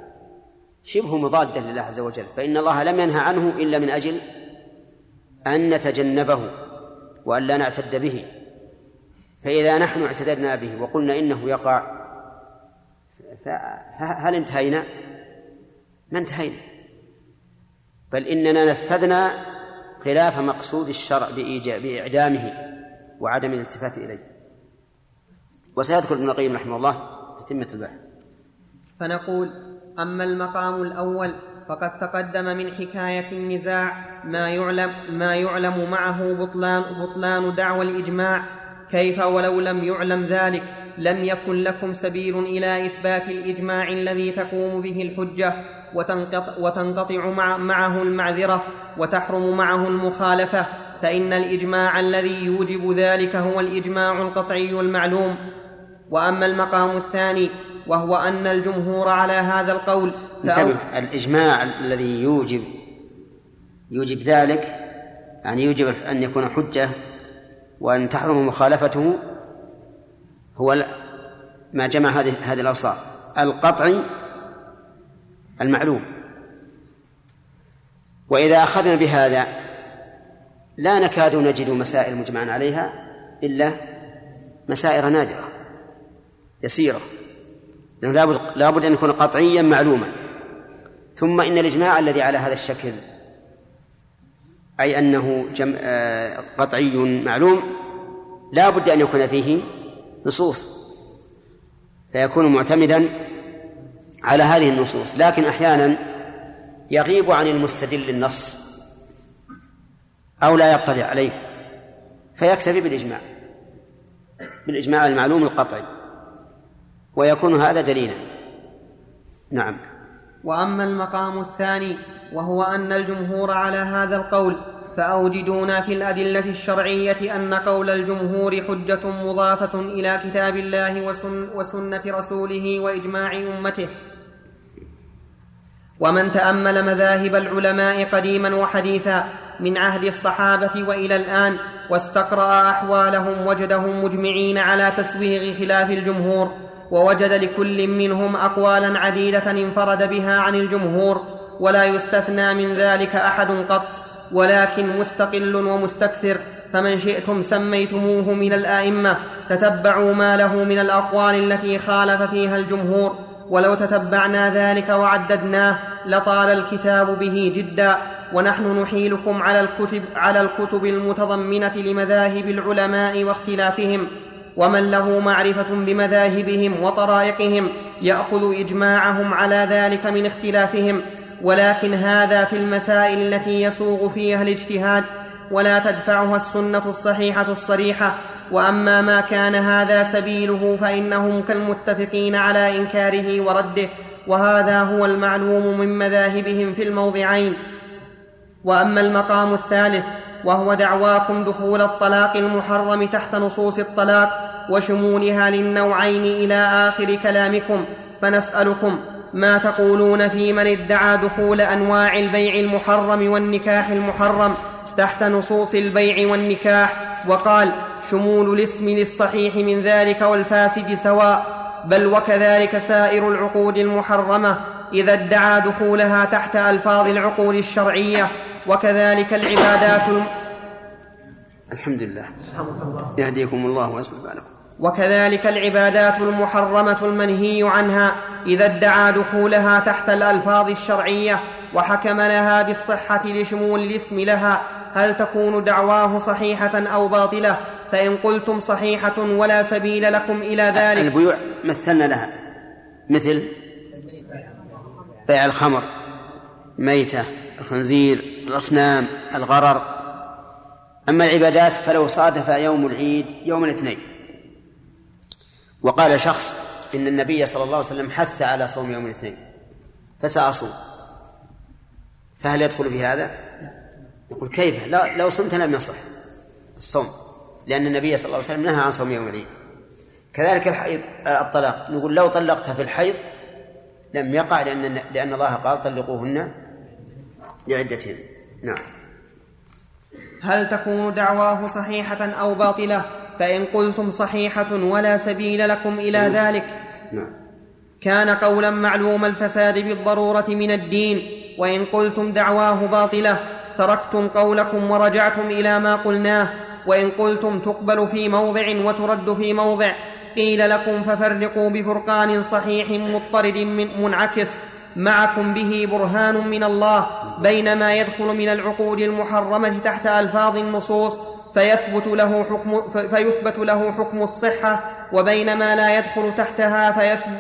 شبه مضادا لله عز وجل فإن الله لم ينهى عنه إلا من أجل أن نتجنبه وأن لا نعتد به. فإذا نحن اعتددنا به وقلنا إنه يقع فهل انتهينا؟ ما انتهينا. بل إننا نفذنا خلاف مقصود الشرع بإعدامه وعدم الالتفات إليه. وسيذكر ابن القيم رحمه الله تتمة البحث. فنقول أما المقام الأول فقد تقدم من حكاية النزاع ما يعلم ما يعلم معه بطلان بطلان دعوى الإجماع. كيف ولو لم يعلم ذلك لم يكن لكم سبيل إلى إثبات الإجماع الذي تقوم به الحجة وتنقطع, وتنقطع مع معه المعذرة وتحرم معه المخالفة. فإن الإجماع الذي يوجب ذلك هو الإجماع القطعي المعلوم. وأما المقام الثاني وهو أن الجمهور على هذا القول. انتبه الإجماع الذي يوجب يوجب ذلك يعني يوجب أن يكون حجة وأن تحرم مخالفته هو ما جمع هذه هذه الأوصاف. القطعي المعلوم. وإذا أخذنا بهذا لا نكاد نجد مسائل مجمعا عليها إلا مسائل نادرة يسيرة. لأنه لابد, لابد أن يكون قطعيا معلوما. ثم إن الإجماع الذي على هذا الشكل أي أنه جم... آه، قطعي معلوم لا بد أن يكون فيه نصوص. فيكون معتمدا على هذه النصوص. لكن أحيانا يغيب عن المستدل النص أو لا يطلع عليه. فيكتفي بالإجماع بالإجماع المعلوم القطعي. ويكون هذا دليلا. نعم. وأما المقام الثاني وهو أن الجمهور على هذا القول فأوجدونا في الأدلة الشرعية أن قول الجمهور حجة مضافة إلى كتاب الله وسن وسنة رسوله وإجماع أمته. ومن تأمل مذاهب العلماء قديما وحديثا من عهد الصحابة وإلى الآن واستقرأ أحوالهم وجدهم مجمعين على تسويغ خلاف الجمهور. ووجد لكل منهم اقوالا عديدة انفرد بها عن الجمهور ولا يستثنى من ذلك أحد قط ولكن مستقل ومستكثر فمن شئتم سميتموه من الآئمة تتبعوا ما له من الأقوال التي خالف فيها الجمهور ولو تتبعنا ذلك وعددناه لطال الكتاب به جدا. ونحن نحيلكم على الكتب على الكتب المتضمنة لمذاهب العلماء واختلافهم ومن له معرفة بمذاهبهم وطرائقهم يأخذ إجماعهم على ذلك من اختلافهم ولكن هذا في المسائل التي يسوغ فيها الاجتهاد ولا تدفعها السنة الصحيحة الصريحة. وأما ما كان هذا سبيله فإنهم كالمتفقين على إنكاره ورده وهذا هو المعلوم من مذاهبهم في الموضعين. وأما المقام الثالث وهو دعواكم دخول الطلاق المحرم تحت نصوص الطلاق وشمولها للنوعين إلى آخر كلامكم فنسألكم ما تقولون في من ادعى دخول أنواع البيع المحرم والنكاح المحرم تحت نصوص البيع والنكاح وقال شمول الاسم للصحيح من ذلك والفاسد سواء بل وكذلك سائر العقود المحرمة إذا ادعى دخولها تحت ألفاظ العقود الشرعية وكذلك العبادات الم... الحمد لله يهديكم الله ويصلح بالكم. وكذلك العبادات المحرمة المنهي عنها إذا ادعى دخولها تحت الألفاظ الشرعية وحكم لها بالصحة لشمول الاسم لها هل تكون دعواه صحيحة أو باطلة؟ فإن قلتم صحيحة ولا سبيل لكم إلى ذلك. البيوع مثلنا لها. مثل بيع الخمر ميتة الخنزير الأصنام الغرر. أما العبادات فلو صادف يوم العيد يوم الاثنين. وقال شخص إن النبي صلى الله عليه وسلم حث على صوم يوم الاثنين فسأصوم. فهل يدخل في هذا؟ يقول كيف؟ لا لو صمت لم يصح الصوم لأن النبي صلى الله عليه وسلم نهى عن صوم يوم العيد. كذلك الحيض الطلاق نقول لو طلقتها في الحيض لم يقع لأن لأن الله قال طلقوهن لعدتهن. نعم. هل تكون دعواه صحيحة أو باطلة؟ فإن قلتم صحيحة ولا سبيل لكم إلى ذلك. نعم. كان قولا معلوم الفساد بالضرورة من الدين. وإن قلتم دعواه باطلة تركتم قولكم ورجعتم إلى ما قلناه. وإن قلتم تقبل في موضع وترد في موضع قيل لكم ففرقوا بفرقان صحيح مضطرد من منعكس. معكم به برهان من الله بين ما يدخل من العقود المحرمة تحت ألفاظ النصوص فيثبت له حكم فيثبت له حكم الصحة وبين ما لا يدخل تحتها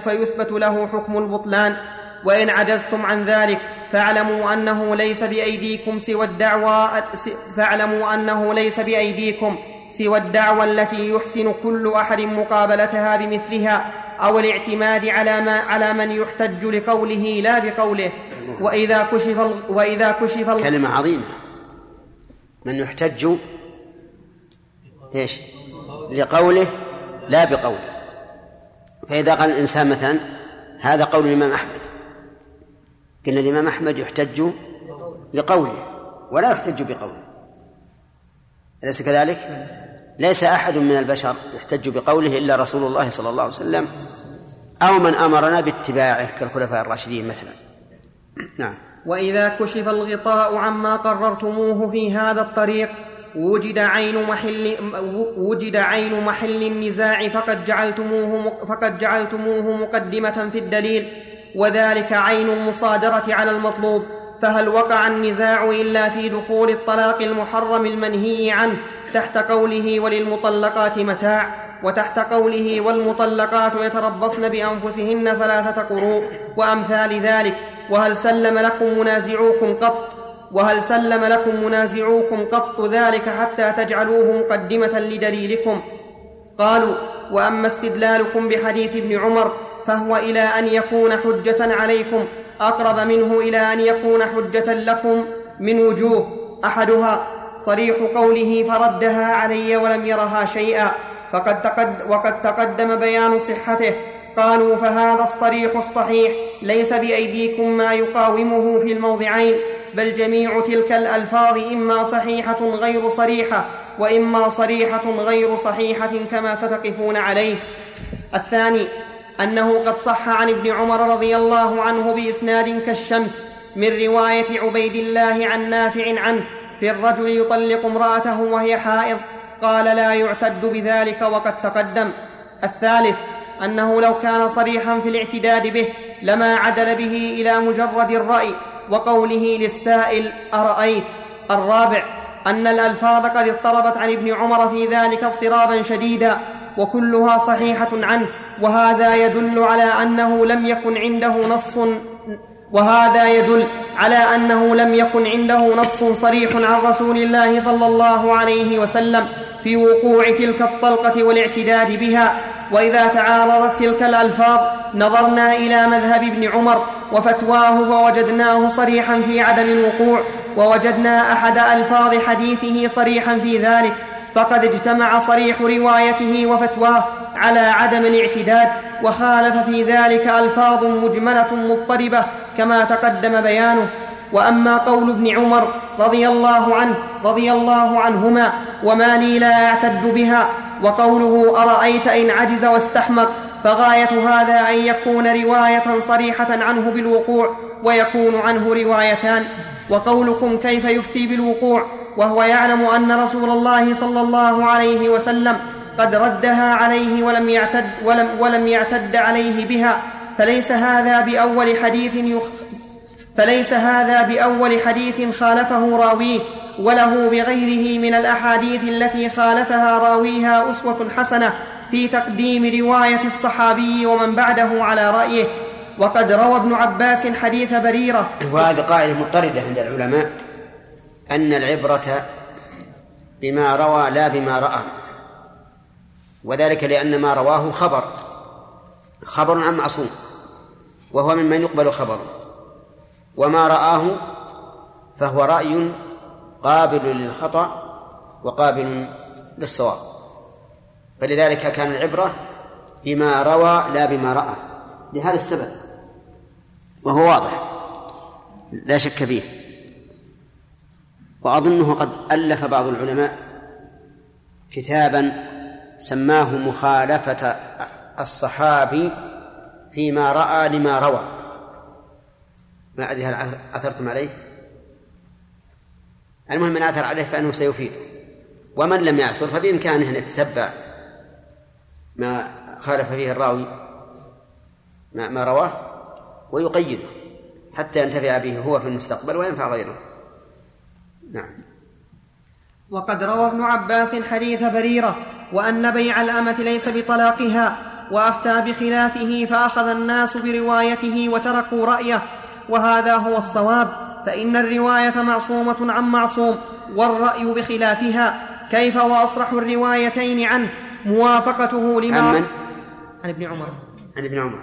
فيثبت له حكم البطلان. وإن عجزتم عن ذلك فاعلموا أنه ليس بأيديكم سوى الدعوى فاعلموا أنه ليس بأيديكم سوى الدعوى التي يحسن كل أحد مقابلتها بمثلها. أو الاعتماد على ما على من يحتج لقوله لا بقوله. وإذا كشف وإذا كشف كلمة عظيمة. من يحتج إيش؟ لقوله لا بقوله. فإذا قال الإنسان مثلا هذا قول الإمام أحمد. قلنا الإمام أحمد يحتج لقوله ولا يحتج بقوله. أليس كذلك؟ ليس أحد من البشر يحتج بقوله إلا رسول الله صلى الله عليه وسلم أو من أمرنا باتباعه كالخلفاء الراشدين مثلا. نعم. وإذا كشف الغطاء عما قررتموه في هذا الطريق وجد عين محل وجد عين محل النزاع فقد جعلتموه فقد جعلتموه مقدمة في الدليل وذلك عين المصادرة على المطلوب فهل وقع النزاع إلا في دخول الطلاق المحرم المنهي عنه تحت قوله وللمطلقات متاع وتحت قوله والمطلقات يتربصن بأنفسهن ثلاثة قروء وأمثال ذلك وهل سلم لكم منازعوكم قط؟ وهل سلم لكم منازعوكم قط ذلك حتى تجعلوه مقدمة لدليلكم؟ قالوا وأما استدلالكم بحديث ابن عمر فهو إلى أن يكون حجة عليكم أقرب منه إلى أن يكون حجة لكم من وجوه أحدها صريح قوله فردها علي ولم يرها شيئا. فقد تقد وقد تقدم بيان صحته. قالوا فهذا الصريح الصحيح. ليس بأيديكم ما يقاومه في الموضعين. بل جميع تلك الألفاظ إما صحيحة غير صريحة وإما صريحة غير صحيحة كما ستقفون عليه. الثاني أنه قد صح عن ابن عمر رضي الله عنه بإسناد كالشمس من رواية عبيد الله عن نافع عنه. في الرجل يطلق امرأته وهي حائض قال لا يعتد بذلك وقد تقدم. الثالث أنه لو كان صريحا في الاعتداد به لما عدل به إلى مجرد الرأي وقوله للسائل أرأيت؟ الرابع أن الألفاظ قد اضطربت عن ابن عمر في ذلك اضطرابا شديدا وكلها صحيحة عنه وهذا يدل على أنه لم يكن عنده نص وهذا يدل على أنه لم يكن عنده نص صريح عن رسول الله صلى الله عليه وسلم في وقوع تلك الطلقة والاعتداد بها. وإذا تعارضت تلك الألفاظ نظرنا إلى مذهب ابن عمر وفتواه فوجدناه صريحا في عدم الوقوع ووجدنا أحد ألفاظ حديثه صريحا في ذلك. فقد اجتمع صريح روايته وفتواه على عدم الاعتداد وخالف في ذلك ألفاظ مجملة مضطربة كما تقدم بيانه وأما قول ابن عمر رضي الله عنه رضي الله عنهما وما لي لا اعتد بها وقوله أرأيت إن عجز واستحمق فغاية هذا أن يكون رواية صريحة عنه بالوقوع ويكون عنه روايتان. وقولكم كيف يفتي بالوقوع؟ وهو يعلم أن رسول الله صلى الله عليه وسلم قد ردها عليه ولم يعتد ولم, ولم يعتد عليه بها. فليس هذا بأول حديث يخ فليس هذا بأول حديث خالفه راويه وله بغيره من الأحاديث التي خالفها راويها أسوة حسنة في تقديم رواية الصحابي ومن بعده على رأيه. وقد روى ابن عباس حديث بريرة. وهذه قاعدة مضطردة عند العلماء أن العبرة بما روى لا بما رأى وذلك لأن ما رواه خبر خبر عن معصوم. وهو ممن يقبل خبره. وما رآه فهو رأي قابل للخطأ وقابل للصواب. فلذلك كان العبرة بما روى لا بما رأى. لهذا السبب. وهو واضح. لا شك فيه. وأظنه قد ألف بعض العلماء كتابا سماه مخالفة الصحابي فيما رأى لما روى. ما أدري هل أثرتم عليه؟ المهم من أثر عليه فإنه سيفيد ومن لم يأثر فبإمكانه أن يتتبع ما خالف فيه الراوي ما, ما رواه ويقيده حتى ينتفع به هو في المستقبل وينفع غيره. نعم. وقد روى ابن عباس حديث بريرة وأن بيع الأمة ليس بطلاقها وأفتى بخلافه فأخذ الناس بروايته وتركوا رأيه. وهذا هو الصواب فإن الرواية معصومة عن معصوم والرأي بخلافها. كيف وأصرح الروايتين عنه؟ موافقته لما عن من؟ عن ابن عمر. عن ابن عمر.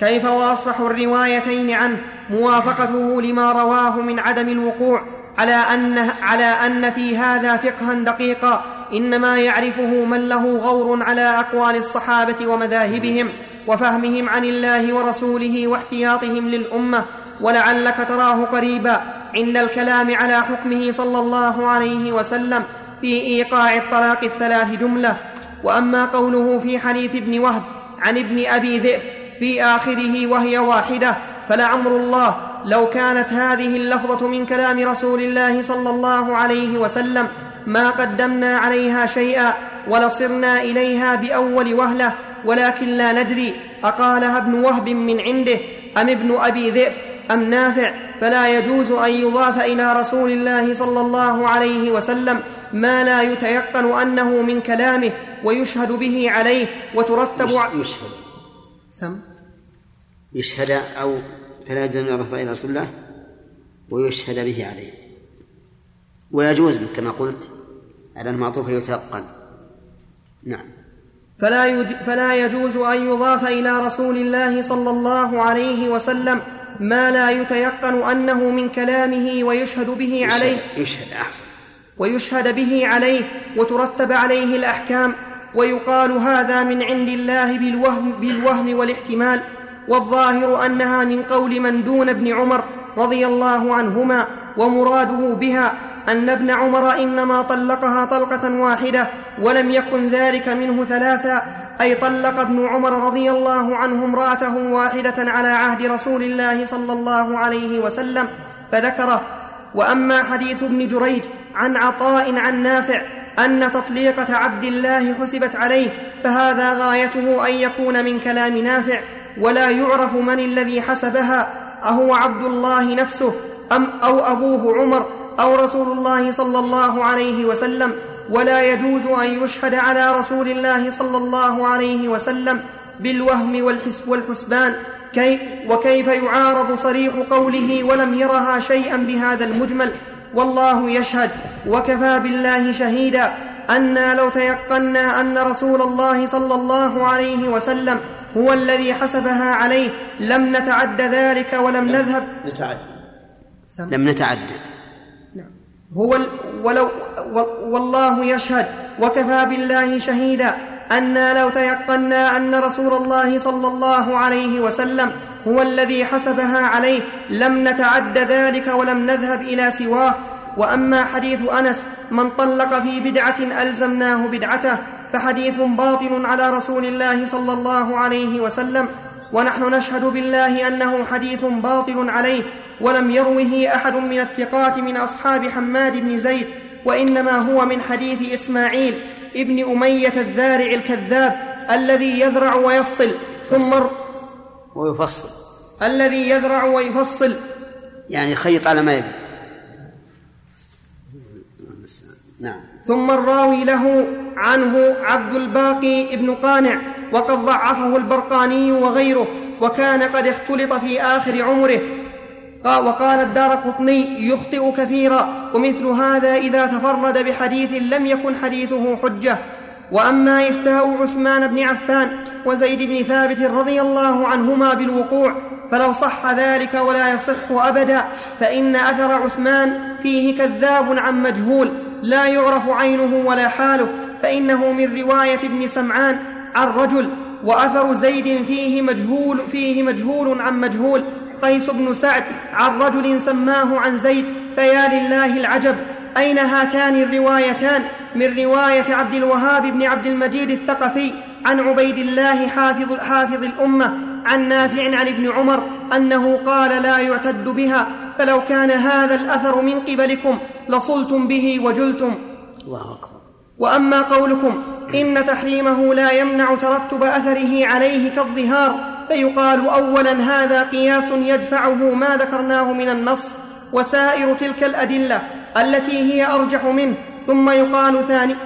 كيف وأصرح الروايتين عنه؟ موافقته لما رواه من عدم الوقوع على ان على أن في هذا فقها دقيقا. إنما يعرفه من له غور على أقوال الصحابة ومذاهبهم وفهمهم عن الله ورسوله واحتياطهم للأمة ولعلك تراه قريبا عند الكلام على حكمه صلى الله عليه وسلم في إيقاع الطلاق الثلاث جملة. وأما قوله في حديث ابن وهب عن ابن أبي ذئب في آخره وهي واحدة فلعمر الله. لو كانت هذه اللفظة من كلام رسول الله صلى الله عليه وسلم ما قدمنا عليها شيئا ولصرنا إليها بأول وهلة ولكن لا ندري أقالها ابن وهب من عنده أم ابن أبي ذئب أم نافع فلا يجوز أن يضاف إلى رسول الله صلى الله عليه وسلم ما لا يتيقن أنه من كلامه ويشهد به عليه وترتب يشهد. سم؟ يشهد أو فلا يجوز أن يضاف إلى رسول الله ويشهد به عليه. ويجوز كما قلت على المعطوف يتيقن. نعم. فلا, يج... فلا يجوز أن يضاف إلى رسول الله صلى الله عليه وسلم ما لا يتيقن أنه من كلامه ويشهد به يشهد عليه. يشهد أحسن. ويشهد به عليه وترتب عليه الأحكام ويقال هذا من عند الله بالوهم, بالوهم والاحتمال والظاهر أنها من قول من دون ابن عمر رضي الله عنهما ومراده بها أن ابن عمر إنما طلقها طلقة واحدة ولم يكن ذلك منه ثلاثا أي طلق ابن عمر رضي الله عنه امرأته واحدة على عهد رسول الله صلى الله عليه وسلم فذكره. وأما حديث ابن جريج عن عطاء عن نافع أن تطليقة عبد الله حسبت عليه فهذا غايته أن يكون من كلام نافع ولا يعرف من الذي حسبها أهو عبد الله نفسه أم أو أبوه عمر. أو رسول الله صلى الله عليه وسلم ولا يجوز أن يشهد على رسول الله صلى الله عليه وسلم بالوهم والحسب والحسبان. كي وكيف يعارض صريح قوله ولم يرها شيئا بهذا المجمل؟ والله يشهد. وكفى بالله شهيدا. أنا لو تيقنا أن رسول الله صلى الله عليه وسلم هو الذي حسبها عليه لم نتعد ذلك ولم نذهب. نتعد. لم نتعد. هو ولو والله يشهد وكفى بالله شهيدا أنا لو تيقنا أن رسول الله صلى الله عليه وسلم هو الذي حسبها عليه لم نتعد ذلك ولم نذهب إلى سواه. وأما حديث أنس من طلق في بدعة ألزمناه بدعته فحديث باطل على رسول الله صلى الله عليه وسلم. ونحن نشهد بالله أنه حديث باطل عليه ولم يروه أحد من الثقات من أصحاب حماد بن زيد وإنما هو من حديث إسماعيل ابن أمية الذارع الكذاب الذي يذرع ويفصل ثم ويفصل. الذي يذرع ويفصل. يعني خيط على ما يبي نعم. ثم الراوي له عنه عبد الباقي ابن قانع وقد ضعفه البرقاني وغيره وكان قد اختلط في آخر عمره وقال الدار قطني يخطئ كثيرا ومثل هذا إذا تفرد بحديث لم يكن حديثه حجة. وأما إفتاء عثمان بن عفان وزيد بن ثابت رضي الله عنهما بالوقوع فلو صح ذلك ولا يصح أبدا فإن أثر عثمان فيه كذاب عن مجهول لا يعرف عينه ولا حاله فإنه من رواية ابن سمعان عن رجل وأثر زيد فيه مجهول فيه مجهول عن مجهول قيس بن سعد عن رجل سماه عن زيد فيا لله العجب أين هاتان الروايتان؟ من رواية عبد الوهاب بن عبد المجيد الثقفي عن عبيد الله حافظ حافظ الأمة عن نافع عن ابن عمر أنه قال لا يعتد بها فلو كان هذا الأثر من قبلكم لصلتم به وجلتم. الله أكبر. وأما قولكم إن تحريمه لا يمنع ترتب أثره عليه كالظهار فيقال اولا هذا قياس يدفعه ما ذكرناه من النص وسائر تلك الأدلة التي هي أرجح منه ثم يقال ثاني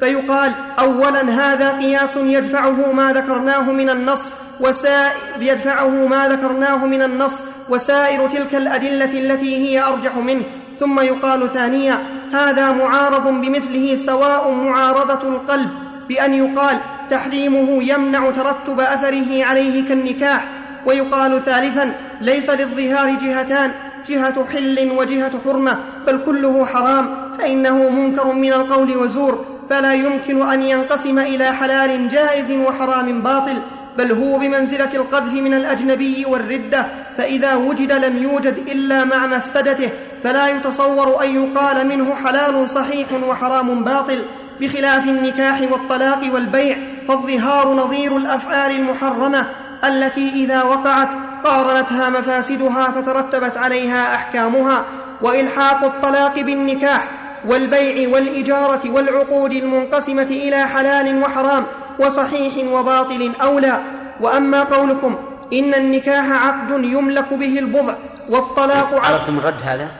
فيقال اولا هذا قياس يدفعه ما ذكرناه من النص وسائر يدفعه ما ذكرناه من النص وسائر تلك الأدلة التي هي أرجح منه ثم يقال ثانيا هذا معارض بمثله سواء معارضة القلب بأن يقال تحريمه يمنع ترتب أثره عليه كالنكاح ويقال ثالثا ليس للظهار جهتان جهة حل وجهة حرمة بل كله حرام فإنه منكر من القول وزور فلا يمكن أن ينقسم إلى حلال جائز وحرام باطل بل هو بمنزلة القذف من الأجنبي والردة فإذا وجد لم يوجد إلا مع مفسدته فلا يتصور أن يقال منه حلال صحيح وحرام باطل بخلاف النكاح والطلاق والبيع فالظهار نظير الأفعال المحرمة التي إذا وقعت قارنتها مفاسدها فترتبت عليها أحكامها وإلحاق الطلاق بالنكاح والبيع والإجارة والعقود المنقسمة إلى حلال وحرام وصحيح وباطل أولى. وأما قولكم إن النكاح عقد يملك به البضع والطلاق عقد عرفتم الرد هذا؟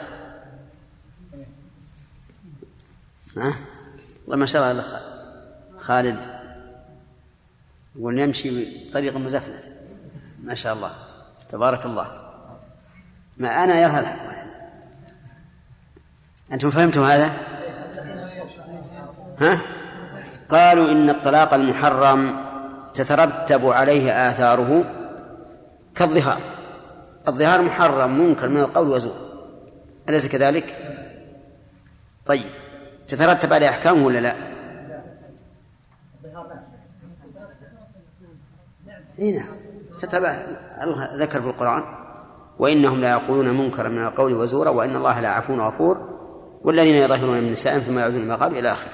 ها؟ ما شاء الله خالد. ونمشي بطريق مزفلت ما شاء الله. تبارك الله. ما أنا يا هذا أنتم فهمتم هذا؟ ها؟ قالوا إن الطلاق المحرم تترتب عليه آثاره كالظهار. الظهار محرم منكر من القول وزور. أليس كذلك؟ طيب. تترتب عليه أحكامه ولا لا؟ إي نعم. تتبع الله ذكر في القرآن. وإنهم لا يقولون منكرا من القول وزورا وإن الله لا عفو غفور. والذين يظهرون من نسائهم ثم يعودون قبل إلى آخره.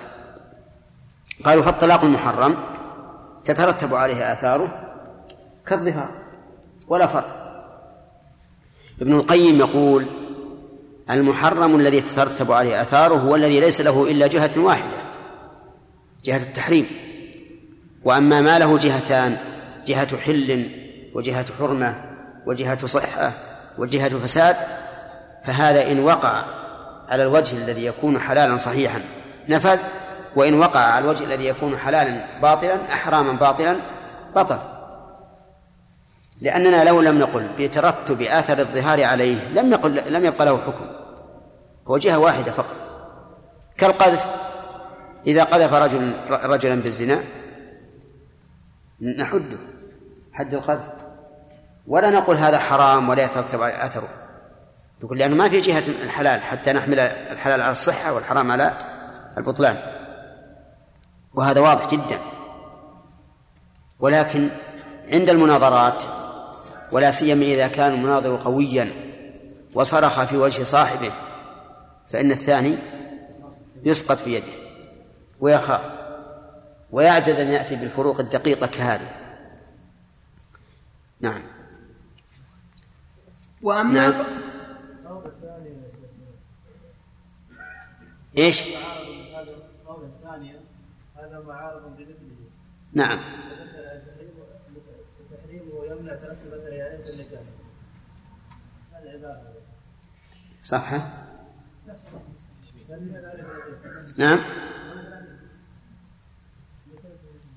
قالوا فالطلاق المحرم. تترتب عليه آثاره كالظهار ولا فرق. ابن القيم يقول المحرم الذي تترتب عليه آثاره هو الذي ليس له إلا جهة واحدة جهة التحريم. وأما ما له جهتان جهة حل وجهة حرمة وجهة صحة وجهة فساد فهذا إن وقع على الوجه الذي يكون حلالا صحيحا. نفذ وإن وقع على الوجه الذي يكون حلالا باطلا أحراما باطلا بطل. لأننا لو لم نقل بترتب آثر الظهار عليه لم نقل لم يبقى له حكم. هو جهة واحدة فقط. كالقذف. إذا قذف رجل رجلا بالزنا نحده. حد القذف ولا نقول هذا حرام ولا يترتب أثره نقول لأنه ما في جهة الحلال حتى نحمل الحلال على الصحة والحرام على البطلان. وهذا واضح جدا. ولكن عند المناظرات ولا سيما إذا كان المناظر قويا وصرخ في وجه صاحبه فإن الثاني يسقط في يده ويخاف. ويعجز أن يأتي بالفروق الدقيقة كهذه. نعم. وأما نعم. إيش؟ هذا معارض بمثله نعم. تحريمه يمنع ترتب اثر النكاح صفحة. نعم.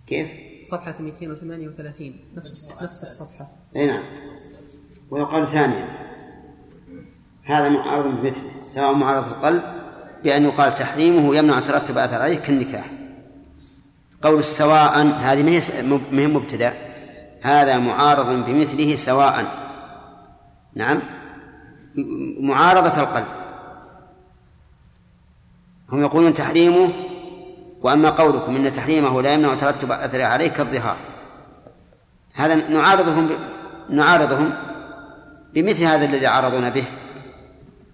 كيف؟ صفحة 238 نفس نفس الصفحة. اي نعم. ويقال ثانيا. هذا معارض بمثله سواء معارض القلب بأن يقال تحريمه يمنع ترتب أثر عليه كالنكاح. قول سواء هذه ما هي مبتدأ. هذا معارض بمثله سواء نعم. معارضة القلب. هم يقولون تحريمه وأما قولكم إن تحريمه لا يمنع ترتب أثره عليه كالظهار هذا نعارضهم ب... نعارضهم بمثل هذا الذي عارضنا به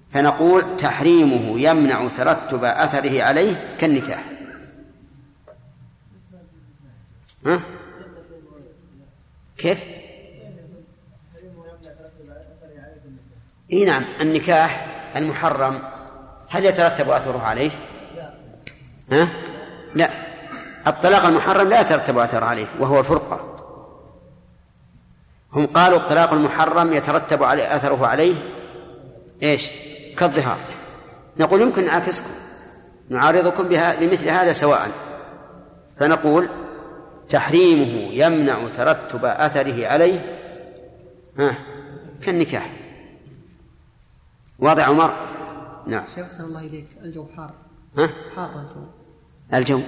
فنقول تحريمه يمنع ترتب أثره عليه كالنكاح ها؟ كيف؟ إي نعم النكاح المحرم هل يترتب أثره عليه؟ ها؟ لا الطلاق المحرم لا يترتب أثر عليه وهو الفرقة. هم قالوا الطلاق المحرم يترتب عليه أثره عليه إيش؟ كالظهار. نقول يمكن نعاكسكم نعارضكم بها بمثل هذا سواء. فنقول تحريمه يمنع ترتب أثره عليه ها كالنكاح. واضح عمر؟ نعم. شيخ الله إليك. الجو حار. ها؟ حار الجو الجو.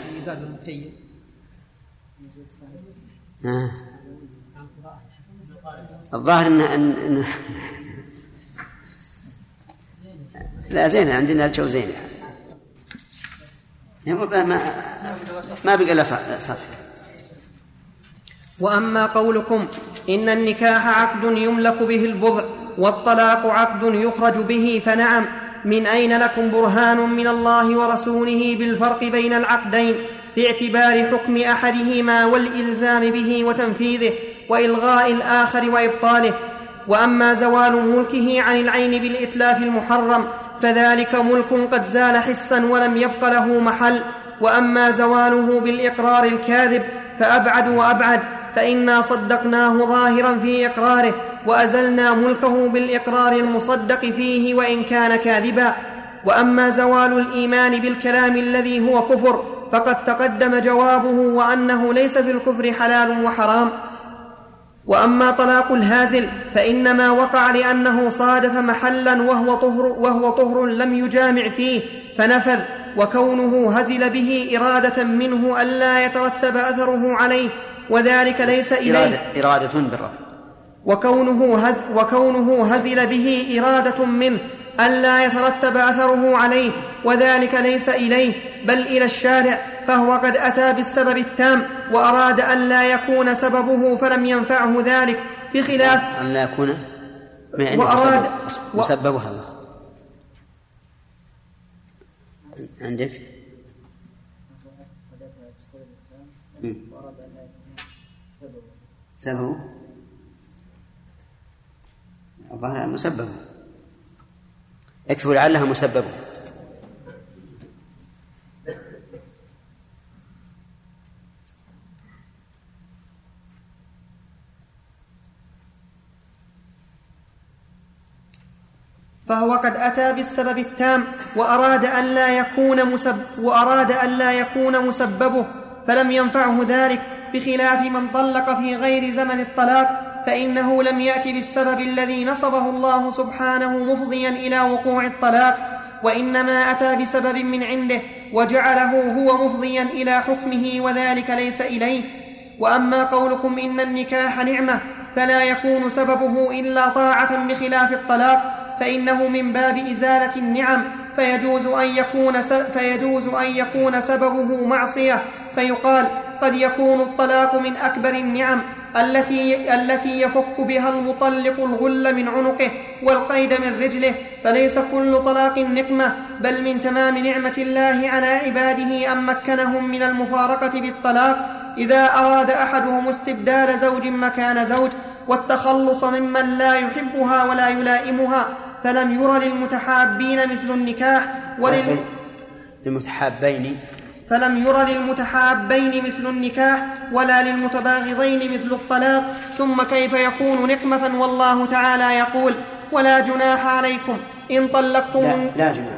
آه. الظاهر إن, إن لا زين عندنا الجو زين يعني ما ما بقى إلا صافي. وأما قولكم إن النكاح عقد يملك به البضع والطلاق عقد يخرج به فنعم. من أين لكم برهان من الله ورسوله بالفرق بين العقدين في اعتبار حكم أحدهما والإلزام به وتنفيذه وإلغاء الآخر وإبطاله؟ وأما زوال ملكه عن العين بالإتلاف المحرم فذلك ملك قد زال حسا ولم يبق له محل. وأما زواله بالإقرار الكاذب فأبعد وأبعد فإنا صدقناه ظاهرا في إقراره. وأزلنا ملكه بالإقرار المصدق فيه وإن كان كاذبا. وأما زوال الإيمان بالكلام الذي هو كفر فقد تقدم جوابه وأنه ليس في الكفر حلال وحرام. وأما طلاق الهازل فإنما وقع لأنه صادف محلا وهو طهر, وهو طهر لم يجامع فيه فنفذ. وكونه هزل به إرادة منه ألا يترتب أثره عليه وذلك ليس إليه. إرادة, إرادة بالرفع وكونه, هز وكونه هزل به إرادة منه ألا يترتب أثره عليه وذلك ليس إليه بل إلى الشارع فهو قد أتى بالسبب التام وأراد أن لا يكون سببه فلم ينفعه ذلك بخلاف أن لا يكون ما وأراد مسببها الله. عندك؟ سببه. الظاهر مسببه اكتبوا لعلها مسببه فهو قد أتى بالسبب التام وأراد أن لا يكون مسب وأراد أن لا يكون مسببه فلم ينفعه ذلك بخلاف من طلق في غير زمن الطلاق فإنه لم يأت بالسبب الذي نصبه الله سبحانه مفضيا إلى وقوع الطلاق وإنما أتى بسبب من عنده وجعله هو مفضيا إلى حكمه وذلك ليس إليه. وأما قولكم إن النكاح نعمة فلا يكون سببه إلا طاعة بخلاف الطلاق فإنه من باب إزالة النعم فيجوز أن يكون فيجوز أن يكون سببه معصية فيقال قد يكون الطلاق من أكبر النعم. التي التي يفك بها المطلق الغل من عنقه والقيد من رجله فليس كل طلاق نقمة بل من تمام نعمة الله على عباده أن مكنهم من المفارقة بالطلاق. إذا أراد أحدهم استبدال زوج مكان زوج والتخلص ممن لا يحبها ولا يلائمها فلم ير للمتحابين مثل النكاح ولل للمتحابين فلم ير للمتحابين مثل النكاح ولا للمتباغضين مثل الطلاق ثم كيف يكون نقمة والله تعالى يقول ولا جناح عليكم إن طلقتم لا, لا جناح.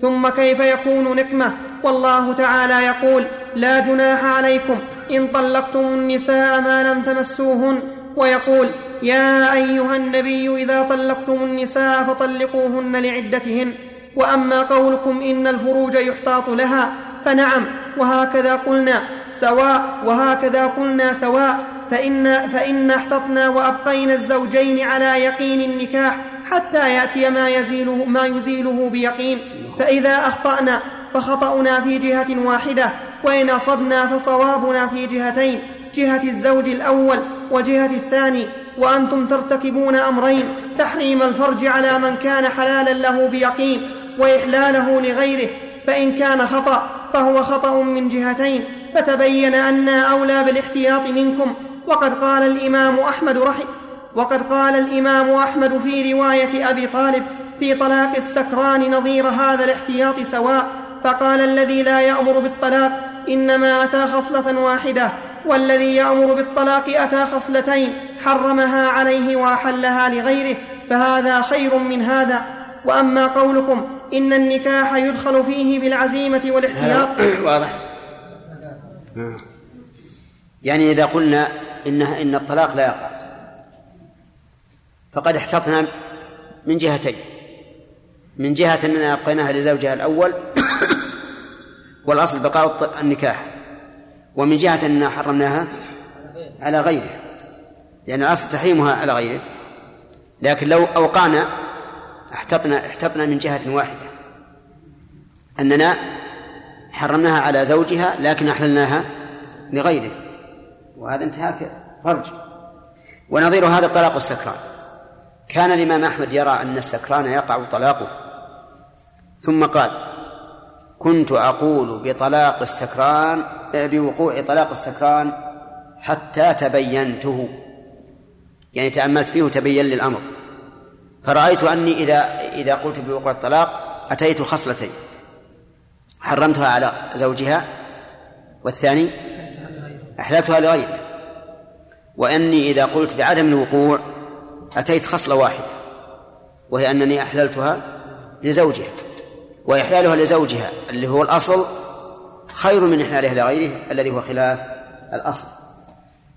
ثم كيف يكون نقمة والله تعالى يقول لا جناح عليكم إن طلقتم النساء ما لم تمسوهن. ويقول يا أيها النبي إذا طلقتم النساء فطلقوهن لعدتهن وأما قولكم إن الفروج يحتاط لها فنعم وهكذا قلنا سواء وهكذا قلنا سواء فإن, فإن احتطنا وأبقينا الزوجين على يقين النكاح حتى يأتي ما يزيله, ما يزيله بيقين. فإذا أخطأنا فخطأنا في جهة واحدة وإن أصبنا فصوابنا في جهتين جهة الزوج الأول وجهة الثاني وأنتم ترتكبون أمرين تحريم الفرج على من كان حلالا له بيقين وإحلاله لغيره فإن كان خطأ فهو خطأ من جهتين فتبين أنا أولى بالاحتياط منكم. وقد قال الإمام أحمد رحم وقد قال الإمام أحمد في رواية أبي طالب في طلاق السكران نظير هذا الاحتياط سواء فقال الذي لا يأمر بالطلاق إنما أتى خصلة واحدة والذي يأمر بالطلاق أتى خصلتين حرمها عليه وأحلها لغيره فهذا خير من هذا. وأما قولكم إن النكاح يدخل فيه بالعزيمة والاحتياط. [COUGHS] واضح. يعني إذا قلنا إنها إن الطلاق لا يقع فقد احتطنا من جهتين. من جهة أننا أبقيناها لزوجها الأول [COUGHS] والأصل بقاء النكاح. ومن جهة أننا حرمناها على غيره. لأن الأصل تحريمها على غيره. لكن لو أوقعنا احتطنا احتطنا من جهة واحدة. أننا حرمناها على زوجها لكن أحللناها لغيره. وهذا انتهاك فرج. ونظير هذا طلاق السكران. كان الإمام أحمد يرى أن السكران يقع طلاقه. ثم قال كنت أقول بطلاق السكران بوقوع طلاق السكران حتى تبينته. يعني تأملت فيه وتبين لي الأمر. فرأيت أني إذا إذا قلت بوقوع الطلاق أتيت خصلتين حرمتها على زوجها. والثاني أحللتها لغيره. وأني إذا قلت بعدم الوقوع أتيت خصلة واحدة وهي أنني أحللتها لزوجها وإحلالها لزوجها اللي هو الأصل خير من إحلالها لغيره الذي هو خلاف الأصل.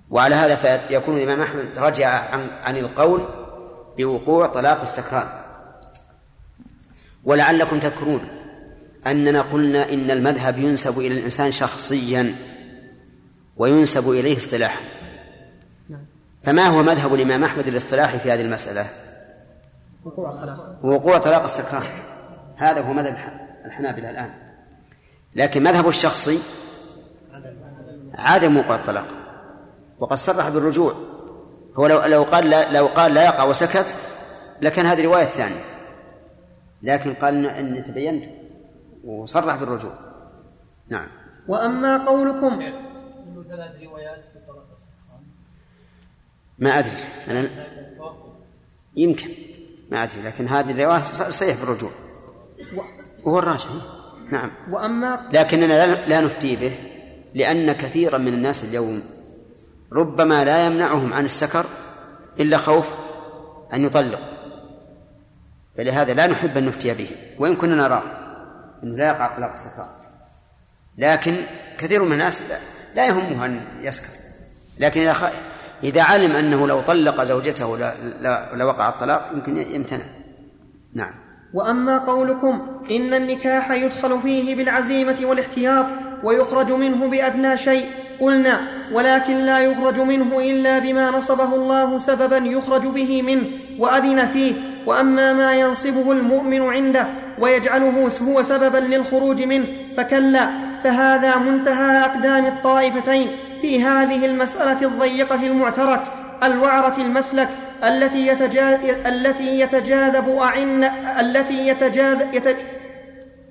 وعلى هذا فيكون الإمام أحمد رجع عن, عن القول بوقوع طلاق السكران. ولعلكم تذكرون أننا قلنا إن المذهب ينسب إلى الإنسان شخصيا وينسب إليه اصطلاحا. فما هو مذهب الإمام أحمد الاصطلاحي في هذه المسألة؟ وقوع طلاق السكران. هذا هو مذهب الحنابلة الآن. لكن مذهب الشخصي عدم وقوع الطلاق. وقد صرح بالرجوع. هو لو لو قال لا لو قال لا يقع وسكت لكان هذه رواية ثانية. لكن قال إن تبينت وصرح بالرجوع. نعم. وأما قولكم ما أدري. أنا يمكن. ما أدري. لكن هذه الرواية صحيح بالرجوع. وهو الراجح. نعم. وأما لكننا لا نفتي به لأن كثيرا من الناس اليوم ربما لا يمنعهم عن السكر إلا خوف أن يطلق. فلهذا لا نحب أن نفتي به وإن كنا نراه أنه لا يقع طلاق السكران لكن كثير من الناس لا يهمه أن يسكر. لكن إذا خ... إذا علم أنه لو طلق زوجته لوقع الطلاق يمكن يمتنع. نعم. وأما قولكم إن النكاح يدخل فيه بالعزيمة والاحتياط ويخرج منه بأدنى شيء قلنا ولكن لا يخرج منه إلا بما نصبه الله سببا يخرج به منه وأذن فيه. وأما ما ينصبه المؤمن عنده ويجعله هو سببا للخروج منه فكلا فهذا منتهى أقدام الطائفتين في هذه المسألة الضيقة المعترك الوعرة المسلك التي يتجاذب التي يتجاذب أعن التي يتجاذب يتج...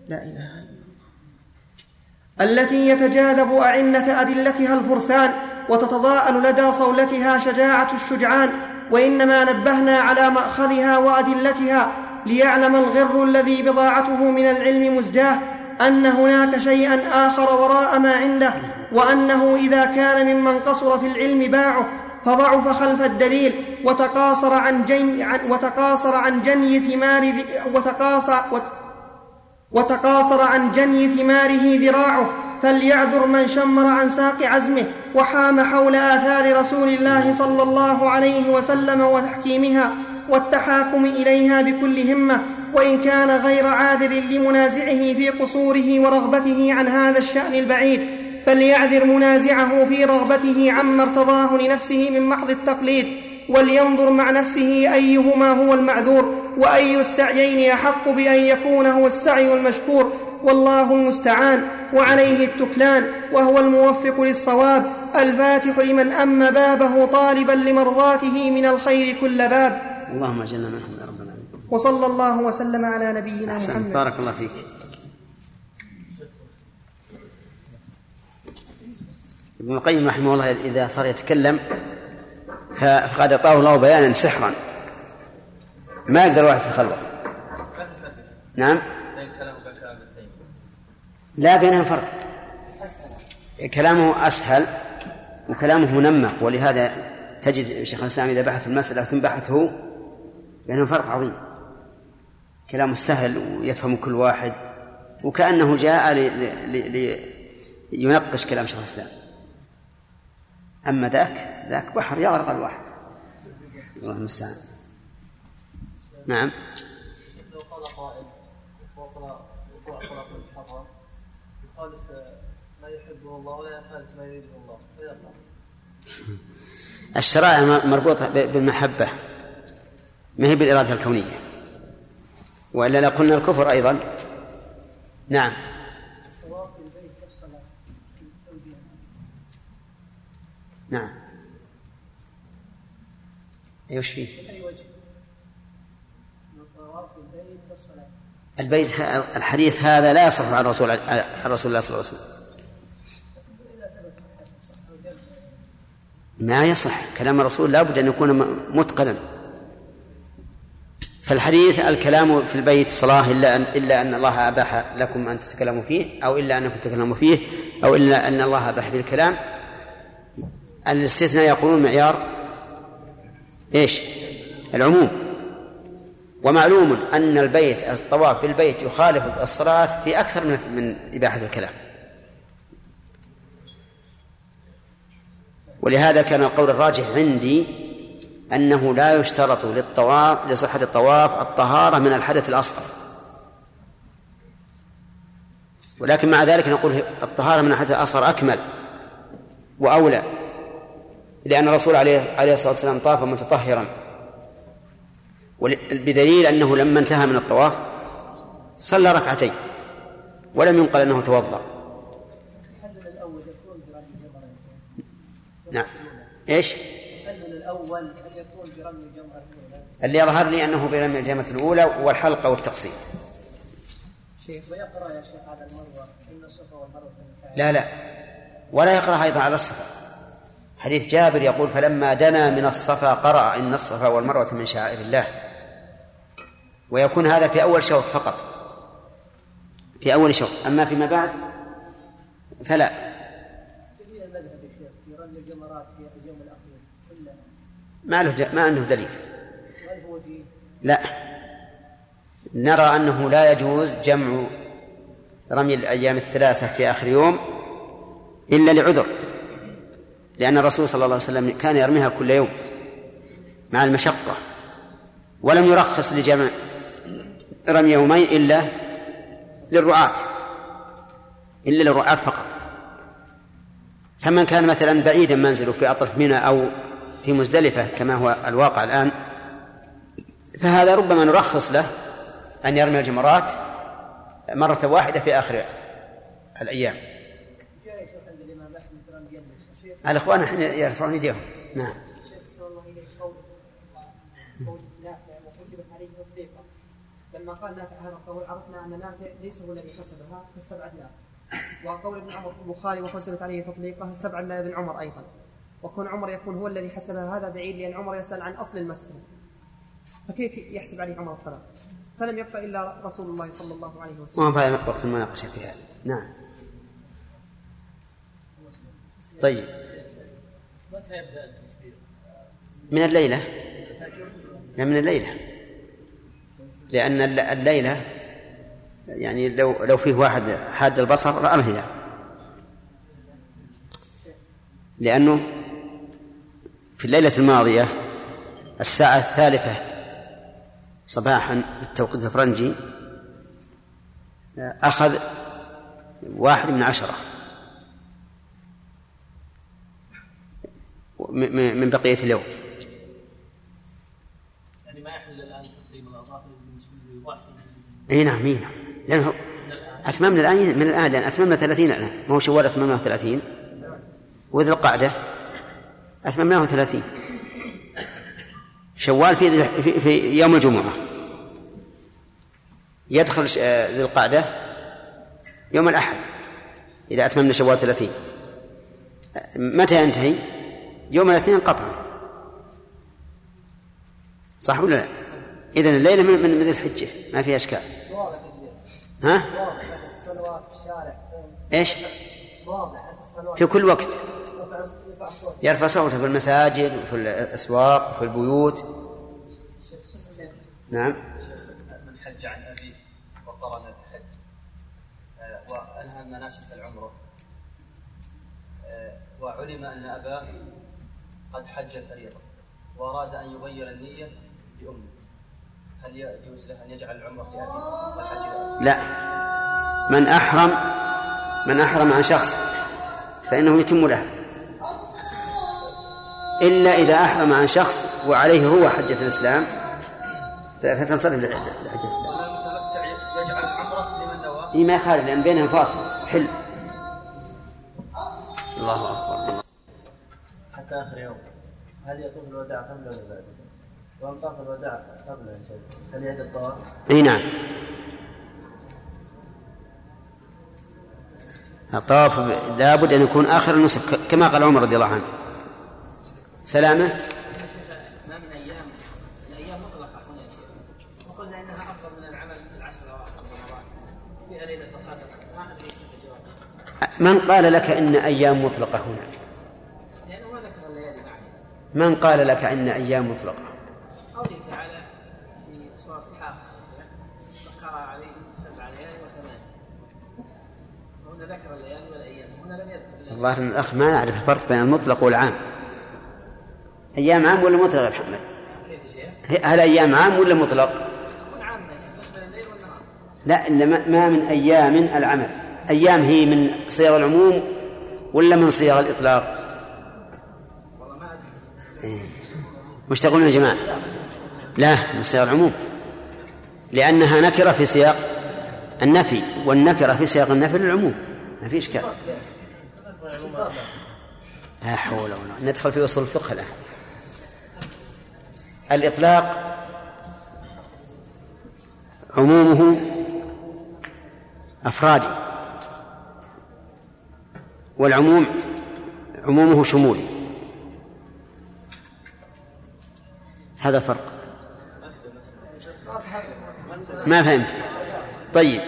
لا إله التي يتجاذب أعنة أدلتها الفرسان وتتضاءل لدى صولتها شجاعة الشجعان وإنما نبهنا على مأخذها وأدلتها ليعلم الغر الذي بضاعته من العلم مزجاه أن هناك شيئا آخر وراء ما عنده وأنه إذا كان ممن قصر في العلم باعه فضعف خلف الدليل وتقاصر عن جن عن وتقاصر عن جني ثمار وتقاصر وتقاصر عن جني ثماره ذراعه فليعذر من شمر عن ساق عزمه وحام حول آثار رسول الله صلى الله عليه وسلم وتحكيمها والتحاكم إليها بكل همة وإن كان غير عاذر لمنازعه في قصوره ورغبته عن هذا الشأن البعيد فليعذر منازعه في رغبته عما ارتضاه لنفسه من محض التقليد. ولينظر مع نفسه أيهما هو المعذور وأي السعيين أحق بأن يكون هو السعي المشكور والله المستعان وعليه التكلان وهو الموفق للصواب الفاتح لمن أم بابه طالبا لمرضاته من الخير كل باب. اللهم اجعلنا منهم يا رب العالمين وصلى الله وسلم على نبينا محمد. بارك الله فيك. ابن القيم رحمه الله إذا صار يتكلم فقد أعطاه الله بيانا سحرا. ما يقدر واحد يتخلص. نعم؟ لا بينهم فرق. كلامه أسهل وكلامه منمق ولهذا تجد شيخ الإسلام إذا بحث المسألة ثم بحثه بينهم فرق عظيم. كلامه سهل ويفهم كل واحد وكأنه جاء لينقش كلام شيخ الإسلام. أما ذاك ذاك بحر يغرق الواحد. الله المستعان. نعم. لو قال قائل وقوع يخالف ما يحبه الله ولا يخالف ما يريده الله فيقع الشرائع مربوطة بالمحبة. ما هي بالإرادة الكونية. وإلا لقلنا الكفر أيضا. نعم. نعم. إيش فيه؟ البيت الحديث هذا لا يصح عن رسول عن رسول الله صلى الله عليه وسلم. ما يصح. كلام الرسول لا بد أن يكون متقنا. فالحديث الكلام في البيت صلاة إلا أن إلا أن الله أباح لكم أن تتكلموا فيه أو إلا أنكم تتكلموا فيه أو إلا أن الله أباح في الكلام. الاستثناء يقولون معيار إيش؟ العموم. ومعلوم أن البيت الطواف بالبيت يخالف الصلاة في أكثر من من إباحة الكلام. ولهذا كان القول الراجح عندي أنه لا يشترط للطواف لصحة الطواف الطهارة من الحدث الأصغر. ولكن مع ذلك نقول الطهارة من الحدث الأصغر أكمل وأولى. لأن الرسول عليه عليه الصلاة والسلام طاف متطهرا. بدليل أنه لما انتهى من الطواف صلى ركعتين ولم ينقل أنه توضأ. نعم. إيش؟ الأول أن يكون برمي الجمرة اللي يظهر لي أنه برمي الجمرة الأولى والحلقة والتقصير. ويقرأ يا شيخ على المروة إن الصفا والمروة لا لا. ولا يقرأ أيضا على الصفا. حديث جابر يقول فلما دنا من الصفا قرأ إن الصفا والمروة من شعائر الله. ويكون هذا في أول شوط فقط. في أول شوط. أما فيما بعد فلا. ما له ما عنده دليل. لا. نرى أنه لا يجوز جمع رمي الأيام الثلاثة في آخر يوم إلا لعذر. لأن الرسول صلى الله عليه وسلم كان يرميها كل يوم مع المشقة ولم يرخص لجمع رمي يومين إلا للرعاة إلا للرعاة فقط. فمن كان مثلا بعيدا منزله في أطرف منى أو في مزدلفة كما هو الواقع الآن فهذا ربما نرخص له أن يرمي الجمرات مرة واحدة في آخر الأيام. الإخوان حين يرفعون يديهم نعم لما قال نافع هذا القول عرفنا ان نافع ليس هو الذي حسبها فاستبعدناه وقول ابن عمر البخاري وحسبت عليه تطبيقه استبعدنا ابن عمر أيضا وكون عمر يكون هو الذي حسبها هذا بعيد لأن عمر يسأل عن أصل المساله فكيف يحسب عليه عمر الطلاق؟ فلم يبق إلا رسول الله صلى الله عليه وسلم. ما هذا وقت المناقشه في هذا، نعم. طيب. متى يبدأ من الليلة. من الليلة. لأن الليلة يعني لو لو فيه واحد حاد البصر رأى الهلال لأنه في الليلة الماضية الساعة الثالثة صباحا بالتوقيت الفرنجي أخذ واحد من عشرة من بقية اليوم. يعني ما يحمل الآن تقريبا إي نعم إي نعم. لأنه أتممنا الآن من الآن لأن أتممنا 30 الآن. ما هو شوال أتممناه 30 وذي القعده أتممناه 30 شوال في في, في يوم الجمعة. يدخل ذي القعده يوم الأحد إذا أتممنا شوال 30 متى ينتهي؟ يوم الاثنين قطعا. صح ولا لا؟ إذا الليلة من من ذي الحجة. ما فيها إشكال. ها؟ إيش؟ في كل وقت. يرفع صوته في المساجد وفي الأسواق وفي البيوت. نعم. من حج عن أبيه وقرن بالحج آه، وأنهى مناسك العمرة. آه، وعلم أن أباه قد حج فريضة وأراد أن يغير النية لأمه. هل يجوز له أن يجعل العمرة لأبيه والحج لا. من أحرم من أحرم عن شخص فإنه يتم له. إلا إذا أحرم عن شخص وعليه هو حجة الإسلام فتنصرف لحجة الإسلام. يجعل العمرة لمن نوى؟ إيه ما يخالف لأن بينهم فاصل حل. الله أكبر. حتى آخر يوم. هل يطوف الوداع قبل ولا بعد؟ وان طاف الوداع قبل هل يعيد الطواف؟ إي نعم. الطواف لابد أن يكون آخر النسك كما قال عمر رضي الله عنه. سلامة. ما من أيام الأيام مطلقة هنا يا شيخ. وقلنا إنها أفضل من العمل في العشر الأواخر من رمضان. فيها ليلة القدر. ما أدري من قال لك إن أيام مطلقة هنا؟ لأنه ما ذكر الليالي معي من قال لك إن أيام مطلقة؟ قوله تعالى في سورة الحاقة ذكر عليهم سبع ليال وثمان هنا ذكر الليالي والأيام هنا لم يذكر الظاهر أن الأخ ما يعرف الفرق بين المطلق والعام أيام عام ولا مطلق يا محمد؟ هل أيام عام ولا مطلق؟ لا إلا ما من أيام العمل أيام هي من صيغ العموم ولا من صيغ الإطلاق؟ وش تقولون يا جماعة؟ لا من سياق العموم. لأنها نكرة في سياق النفي والنكرة في سياق النفي للعموم. ما في إشكال. لا حول ولا ندخل في أصول الفقه الآن. الإطلاق عمومه أفرادي والعموم عمومه شمولي. هذا فرق. ما فهمت. طيب.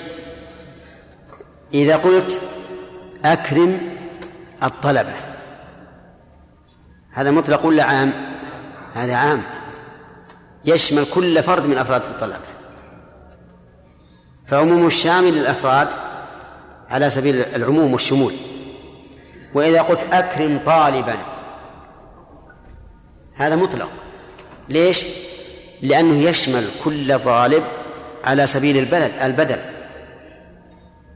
إذا قلت أكرم الطلبة. هذا مطلق ولا عام؟ هذا عام. يشمل كل فرد من أفراد الطلبة. فعموم الشامل للأفراد على سبيل العموم والشمول. وإذا قلت أكرم طالبا هذا مطلق. ليش؟ لأنه يشمل كل طالب على سبيل البلد البدل.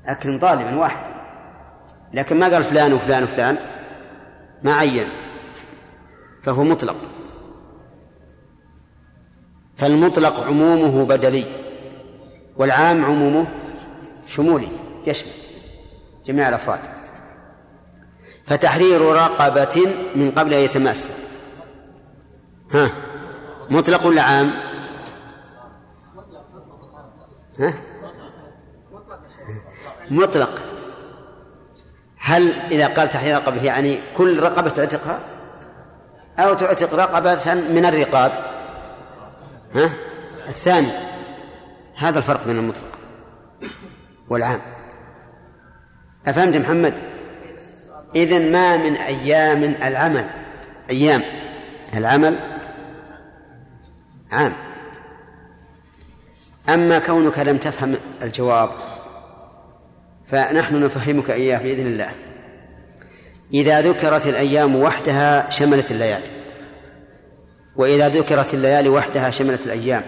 أكرم طالبا واحدا لكن ما قال فلان وفلان وفلان. ما عين. فهو مطلق. فالمطلق عمومه بدلي والعام عمومه شمولي يشمل جميع الأفراد. فتحرير رقبة من قبل أن يتماس. ها؟ مطلق ولا عام؟ ها؟ مطلق. هل إذا قال تحرير رقبة يعني كل رقبة تعتقها أو تعتق رقبة من الرقاب. ها؟ الثاني. هذا الفرق بين المطلق والعام. أفهمت محمد؟ إذن ما من أيام العمل. أيام العمل عام. أما كونك لم تفهم الجواب فنحن نفهمك إياه بإذن الله. إذا ذكرت الأيام وحدها شملت الليالي. وإذا ذكرت الليالي وحدها شملت الأيام.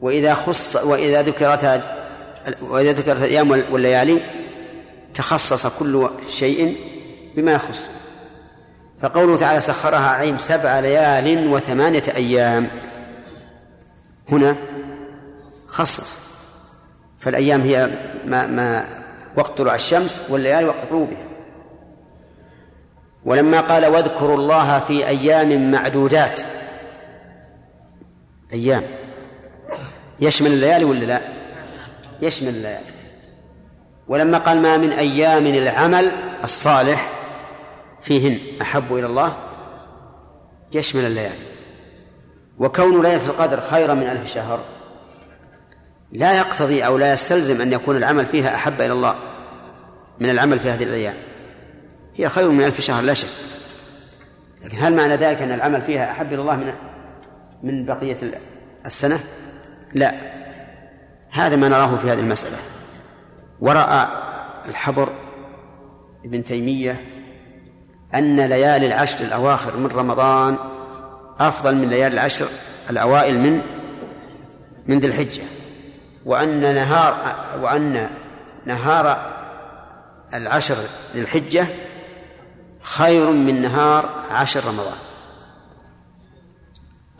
وإذا خص وإذا ذكرت وإذا ذكرت الأيام والليالي تخصص كل شيء بما يخص. فقوله تعالى سخرها عليهم سبع ليال وثمانية أيام. هنا خصص. فالأيام هي ما, ما وقت طلوع الشمس والليالي وقت غروبها. ولما قال واذكروا الله في أيام معدودات. أيام. يشمل الليالي ولا لا؟ يشمل الليالي. ولما قال ما من أيام العمل الصالح فيهن أحب إلى الله يشمل الليالي. وكون ليلة القدر خيرا من ألف شهر لا يقتضي أو لا يستلزم أن يكون العمل فيها أحب إلى الله من العمل في هذه الأيام. هي خير من ألف شهر لا شك. لكن هل معنى ذلك أن العمل فيها أحب إلى الله من من بقية السنة؟ لا. هذا ما نراه في هذه المسألة. ورأى الحبر ابن تيمية أن ليالي العشر الأواخر من رمضان أفضل من ليالي العشر الأوائل من من ذي الحجة. وأن نهار وأن نهار العشر ذي الحجة خير من نهار عشر رمضان.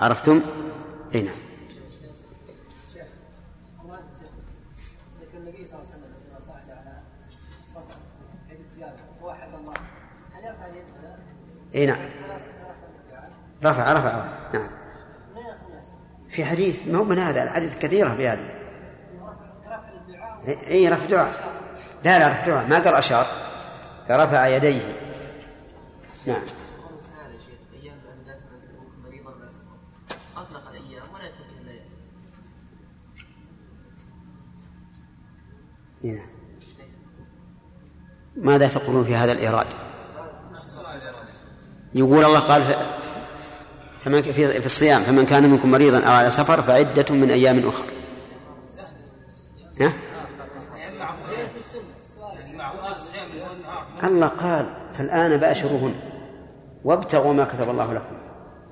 عرفتم؟ أي نعم. اي نعم. رفع رفع نعم. في حديث ما هو من هذا الحديث كثيرة في هذه اي رفع دعاء. لا لا رفع دعاء. ما قال أشار. فرفع يديه. نعم. هذا شيخ أيام الناس مريضا ما اطلق الأيام ولا يترك الليالي إي نعم. ماذا تقولون في هذا الإيراد؟ يقول الله قال فمن في الصيام فمن كان منكم مريضا أو على سفر فعدة من أيام أخرى ها؟ الله قال فالآن باشروهن وابتغوا ما كتب الله لكم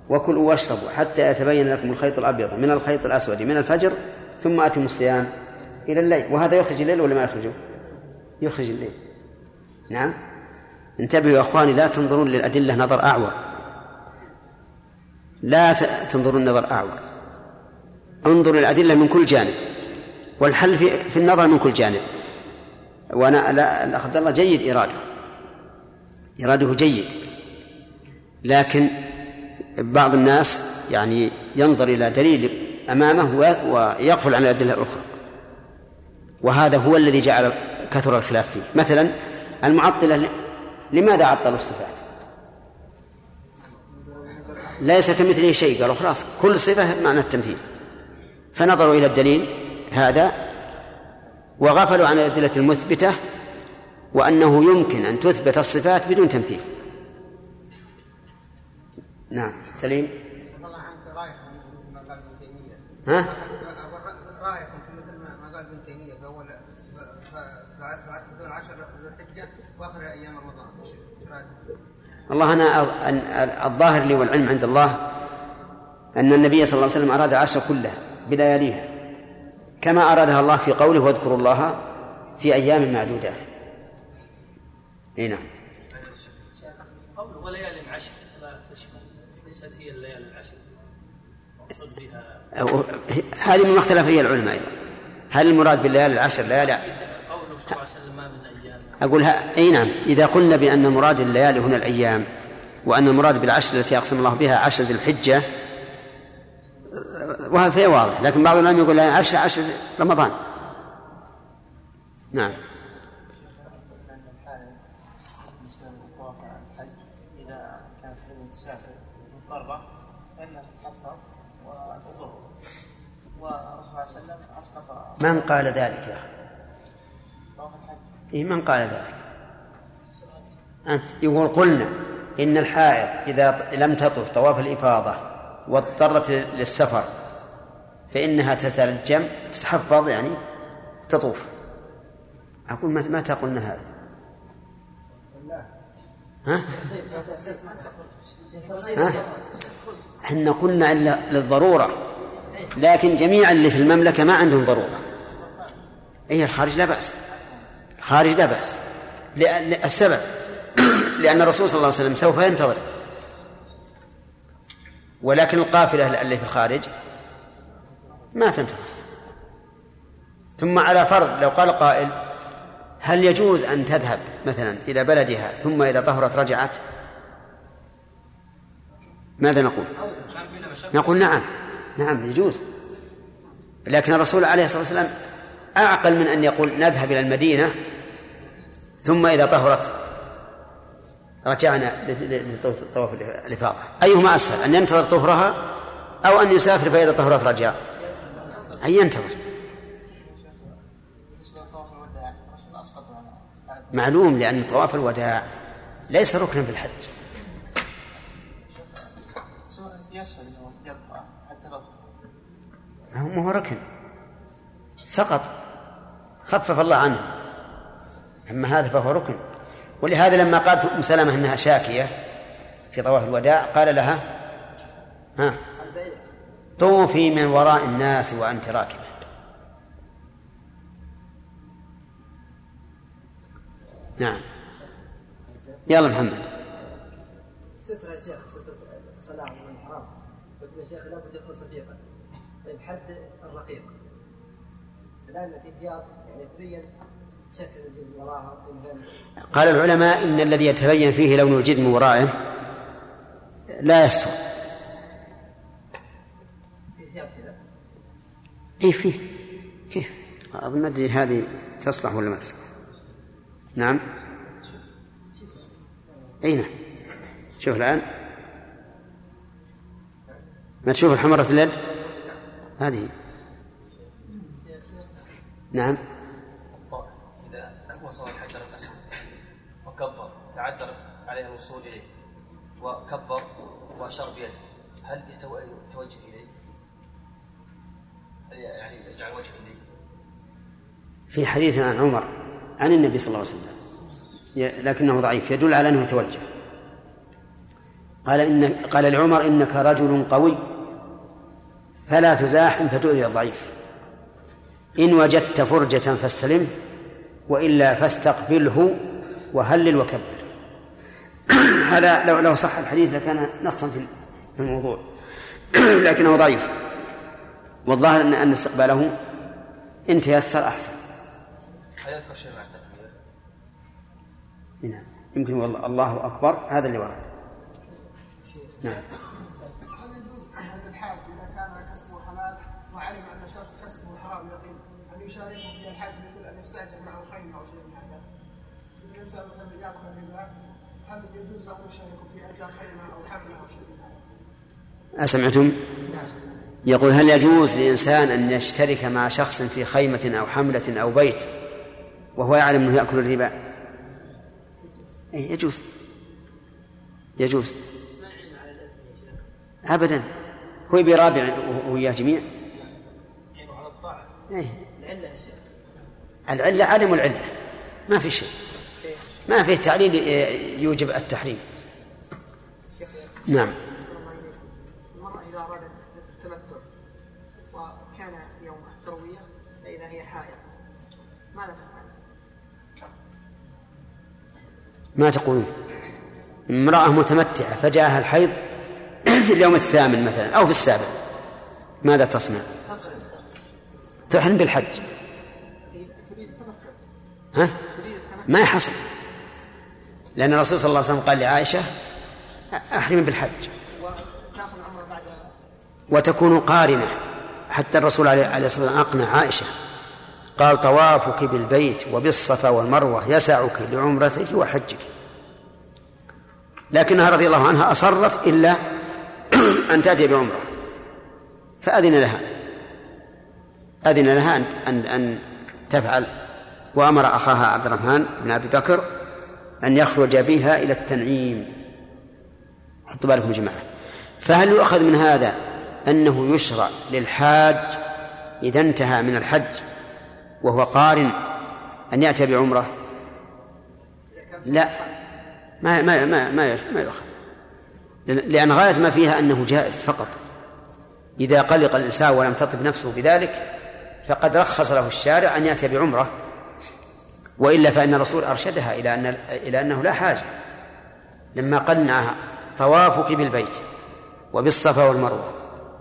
وكلوا واشربوا حتى يتبين لكم الخيط الأبيض من الخيط الأسود من الفجر ثم أتموا الصيام إلى الليل وهذا يخرج الليل ولا ما يخرجه؟ يخرج الليل نعم انتبهوا يا اخواني لا تنظرون للأدلة نظر أعور. لا تنظرون نظر أعور. انظروا للأدلة من كل جانب والحل في, في النظر من كل جانب. وأنا لا الأخ عبد الله جيد إراده. إراده جيد. لكن بعض الناس يعني ينظر إلى دليل أمامه وي- ويغفل عن الأدلة الأخرى. وهذا هو الذي جعل كثر الخلاف فيه. مثلا المعطلة ل- لماذا عطلوا الصفات؟ ليس كمثله شيء قالوا خلاص كل صفة معنى التمثيل. فنظروا إلى الدليل هذا وغفلوا عن الأدلة المثبتة وأنه يمكن أن تثبت الصفات بدون تمثيل. نعم سليم. والله والله أنا الظاهر لي والعلم عند الله أن النبي صلى الله عليه وسلم أراد العشر كلها بلياليها كما أرادها الله في قوله واذكروا الله في أيام معدودات. إي نعم. قوله وليالي العشر لا تشمل. ليست هي الليالي العشر. هذه مما اختلف فيها العلماء. أيضا هل المراد بالليالي العشر ليالي قوله صلى الله عليه وسلم ما أقول أي نعم إذا قلنا بأن المراد الليالي هنا الأيام وأن المراد بالعشر التي أقسم الله بها عشر ذي الحجة وهذا فيه واضح لكن بعض العلماء يقول عشر عشر رمضان. نعم. من قال ذلك؟ يا أخي إيه من قال ذلك؟ أنت يقول قلنا إن الحائض إذا لم تطف طواف الإفاضة واضطرت للسفر فإنها تتلجم تتحفظ يعني تطوف. أقول متى قلنا هذا؟ ها؟ ها؟ إحنا قلنا إلا للضرورة لكن جميع اللي في المملكة ما عندهم ضرورة. أي الخارج لا بأس. الخارج لا بأس. السبب. لأن الرسول صلى الله عليه وسلم سوف ينتظر. ولكن القافلة اللي في الخارج ما تنتظر. ثم على فرض لو قال قائل هل يجوز أن تذهب مثلا إلى بلدها ثم إذا طهرت رجعت؟ ماذا نقول؟ نقول نعم. نعم يجوز. لكن الرسول عليه الصلاة والسلام أعقل من أن يقول نذهب إلى المدينة ثم إذا طهرت رجعنا لطواف الإفاضة. أيهما أسهل أن ينتظر طهرها أو أن يسافر فإذا طهرت رجع؟ أن ينتظر. معلوم لأن طواف الوداع ليس ركنا في الحج. ما هو ركن. سقط. خفف الله عنه. أما هذا فهو ركن. ولهذا لما قالت أم سلمة أنها شاكية في طواف الوداع قال لها ها طوفي من وراء الناس وأنت راكبة. نعم. يلا محمد. سترة يا شيخ سترة الصلاة والإحرام قلت يا شيخ لابد يكون صديقا. طيب حد الرقيق. الآن في ثياب يعني وراها قال العلماء إن الذي يتبين فيه لون الجلد من ورائه لا يستر. اي فيه. كيف؟ أظن ما أدري هذه تصلح ولا ما تصلح. نعم. إي نعم. شوف الآن. ما تشوف الحمرة اليد؟ هذه. نعم. وكبر وأشار بيده. هل يتوجه إليه؟ هل يعني يجعل وجهه إليه؟ في حديث عن عمر عن النبي صلى الله عليه وسلم. لكنه ضعيف. يدل على أنه يتوجه قال إن قال لعمر إنك رجل قوي فلا تزاحم فتؤذي الضعيف. إن وجدت فرجة فاستلمه وإلا فاستقبله وهلل وكبر. [COUGHS] هذا لو لو صح الحديث لكان نصا في الموضوع [COUGHS] لكنه ضعيف والظاهر ان أن استقباله إن تيسر أحسن. يذكر نعم يمكن والله الله أكبر هذا اللي ورد. نعم. هل يجوز إذا كان كسبه حلال وعلم أن شخص كسبه حرام يقين أن يشاركه في الحج مثل أن يستأجر معه خيمة أو شيء من هذا؟ الانسان مثلا ياكل الربا هل يجوز في أو حمله أو شيء؟ أسمعتم؟ يقول هل يجوز لإنسان أن يشترك مع شخص في خيمة أو حملة أو بيت وهو يعلم أنه يأكل الربا؟ إيه يجوز. يجوز. أبدا. هو يبي رابع وياه جميع؟ إيه؟ العلة يا شيخ. العلة عدم العلة. ما في شيء. ما فيه تعليل يوجب التحريم. نعم. المرأة إذا أرادت التمتع وكان يوم التروية فإذا هي حائض ماذا تفعل؟ ما تقولون؟ امرأة متمتعة فجاءها الحيض [CLEARS THROAT] في اليوم الثامن مثلا أو في السابع. ماذا تصنع؟ تحرم بالحج. ها؟ ما يحصل. لأن الرسول صلى الله عليه وسلم قال لعائشة أحرم بالحج. وتكون قارنة. حتى الرسول عليه الصلاة والسلام أقنع عائشة. قال طوافك بالبيت وبالصفا والمروة يسعك لعمرتك وحجك. لكنها رضي الله عنها أصرت إلا [CLEARS THROAT] أن تأتي بعمرة. فأذن لها. أذن لها أن, أن تفعل. وأمر أخاها عبد الرحمن بن أبي بكر أن يخرج بها إلى التنعيم. حطوا بالكم يا جماعة. فهل يؤخذ من هذا أنه يشرع للحاج إذا انتهى من الحج وهو قارن أن يأتي بعمرة؟ لا. ما ما ما ما ما يؤخذ. لأن غاية ما فيها أنه جائز فقط. إذا قلق الإنسان ولم تطب نفسه بذلك فقد رخص له الشارع أن يأتي بعمرة. وإلا فإن الرسول أرشدها إلى أن إلى أنه لا حاجة. لما قنعها طوافك بالبيت وبالصفا والمروة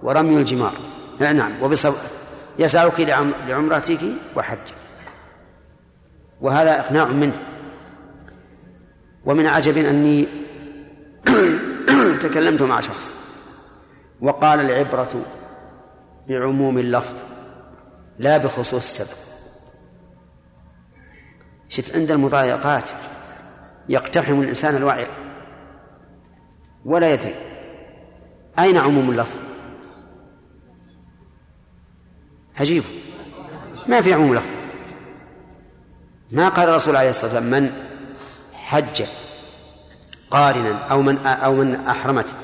ورمي الجمار. نعم وبالصفا يسعك لعم- لعمرتك وحجك. وهذا إقناع منه. ومن عجب أني [COUGHS] تكلمت مع شخص وقال العبرة بعموم اللفظ لا بخصوص السبب شوف عند المضايقات يقتحم الإنسان الوعر ولا يدري أين عموم اللفظ. عجيب. ما في عموم لفظ. ما قال الرسول عليه الصلاة والسلام من حج قارنا أو من أو من أحرمت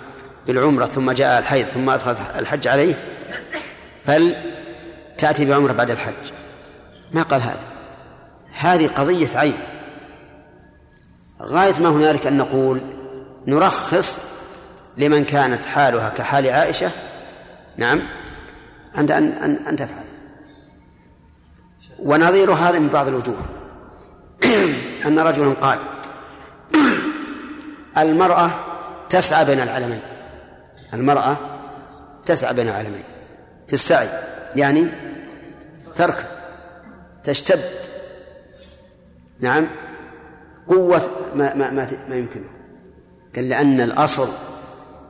بالعمرة ثم جاء الحيض ثم أدخل الحج عليه فلتأتي بعمرة بعد الحج. ما قال هذا. هذه قضية عين غاية ما هنالك أن نقول نرخص لمن كانت حالها كحال عائشة. نعم. أن أن أن, أن تفعل. ونظير هذا من بعض الوجوه. [CLEARS THROAT] أن رجلا قال المرأة تسعى بين العلمين. المرأة تسعى بين العلمين. في السعي يعني تركب تشتد نعم. قوة ما ما ما, ما يمكنه. قال لأن الأصل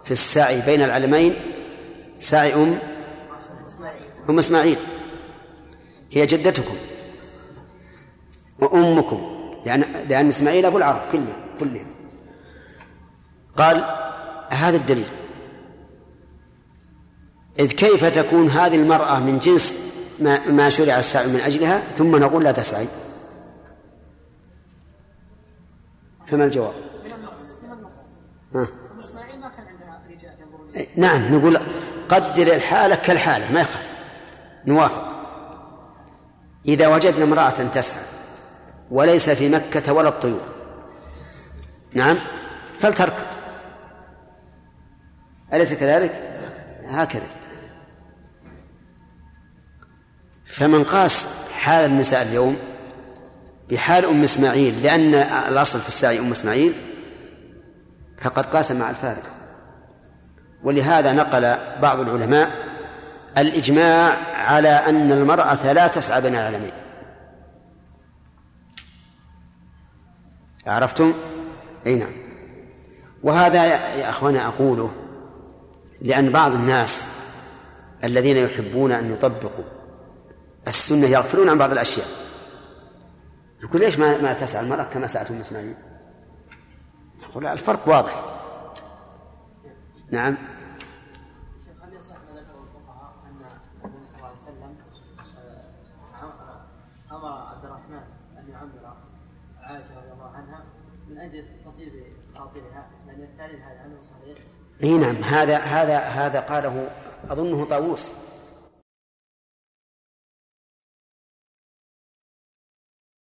في السعي بين العلمين سعي أم أم إسماعيل. هي جدتكم وأمكم لأن لأن إسماعيل أبو العرب كلهم كلهم. قال هذا الدليل. إذ كيف تكون هذه المرأة من جنس ما, ما شرع السعي من أجلها؟ ثم نقول لا تسعي. فما الجواب. من النص من النص ها. أم إسماعيل ما كان عندها رجال ينظرون نعم نقول قدر الحالة كالحالة ما يخالف. نوافق. إذا وجدنا امرأة تسعى وليس في مكة ولا الطيور. نعم فلتركض أليس كذلك؟ هكذا. فمن قاس حال النساء اليوم بحال أم إسماعيل لأن الأصل في السعي أم إسماعيل فقد قاس مع الفارق. ولهذا نقل بعض العلماء الإجماع على أن المرأة لا تسعى بين العالمين. عرفتم؟ أي نعم. وهذا يا أخوانا أقوله لأن بعض الناس الذين يحبون أن يطبقوا السنة يغفلون عن بعض الأشياء. يقول ليش ما ما تسعى المرأة كما سعت أم إسماعيل؟ يقول الفرق واضح نعم هل يصح ذكره الفقهاء ان النبي صلى الله عليه وسلم أمر عبد الرحمن ان يعمر عائشه رضي الله عنها من التعليل هذا صحيح؟ إي نعم هذا هذا هذا قاله أظنه طاووس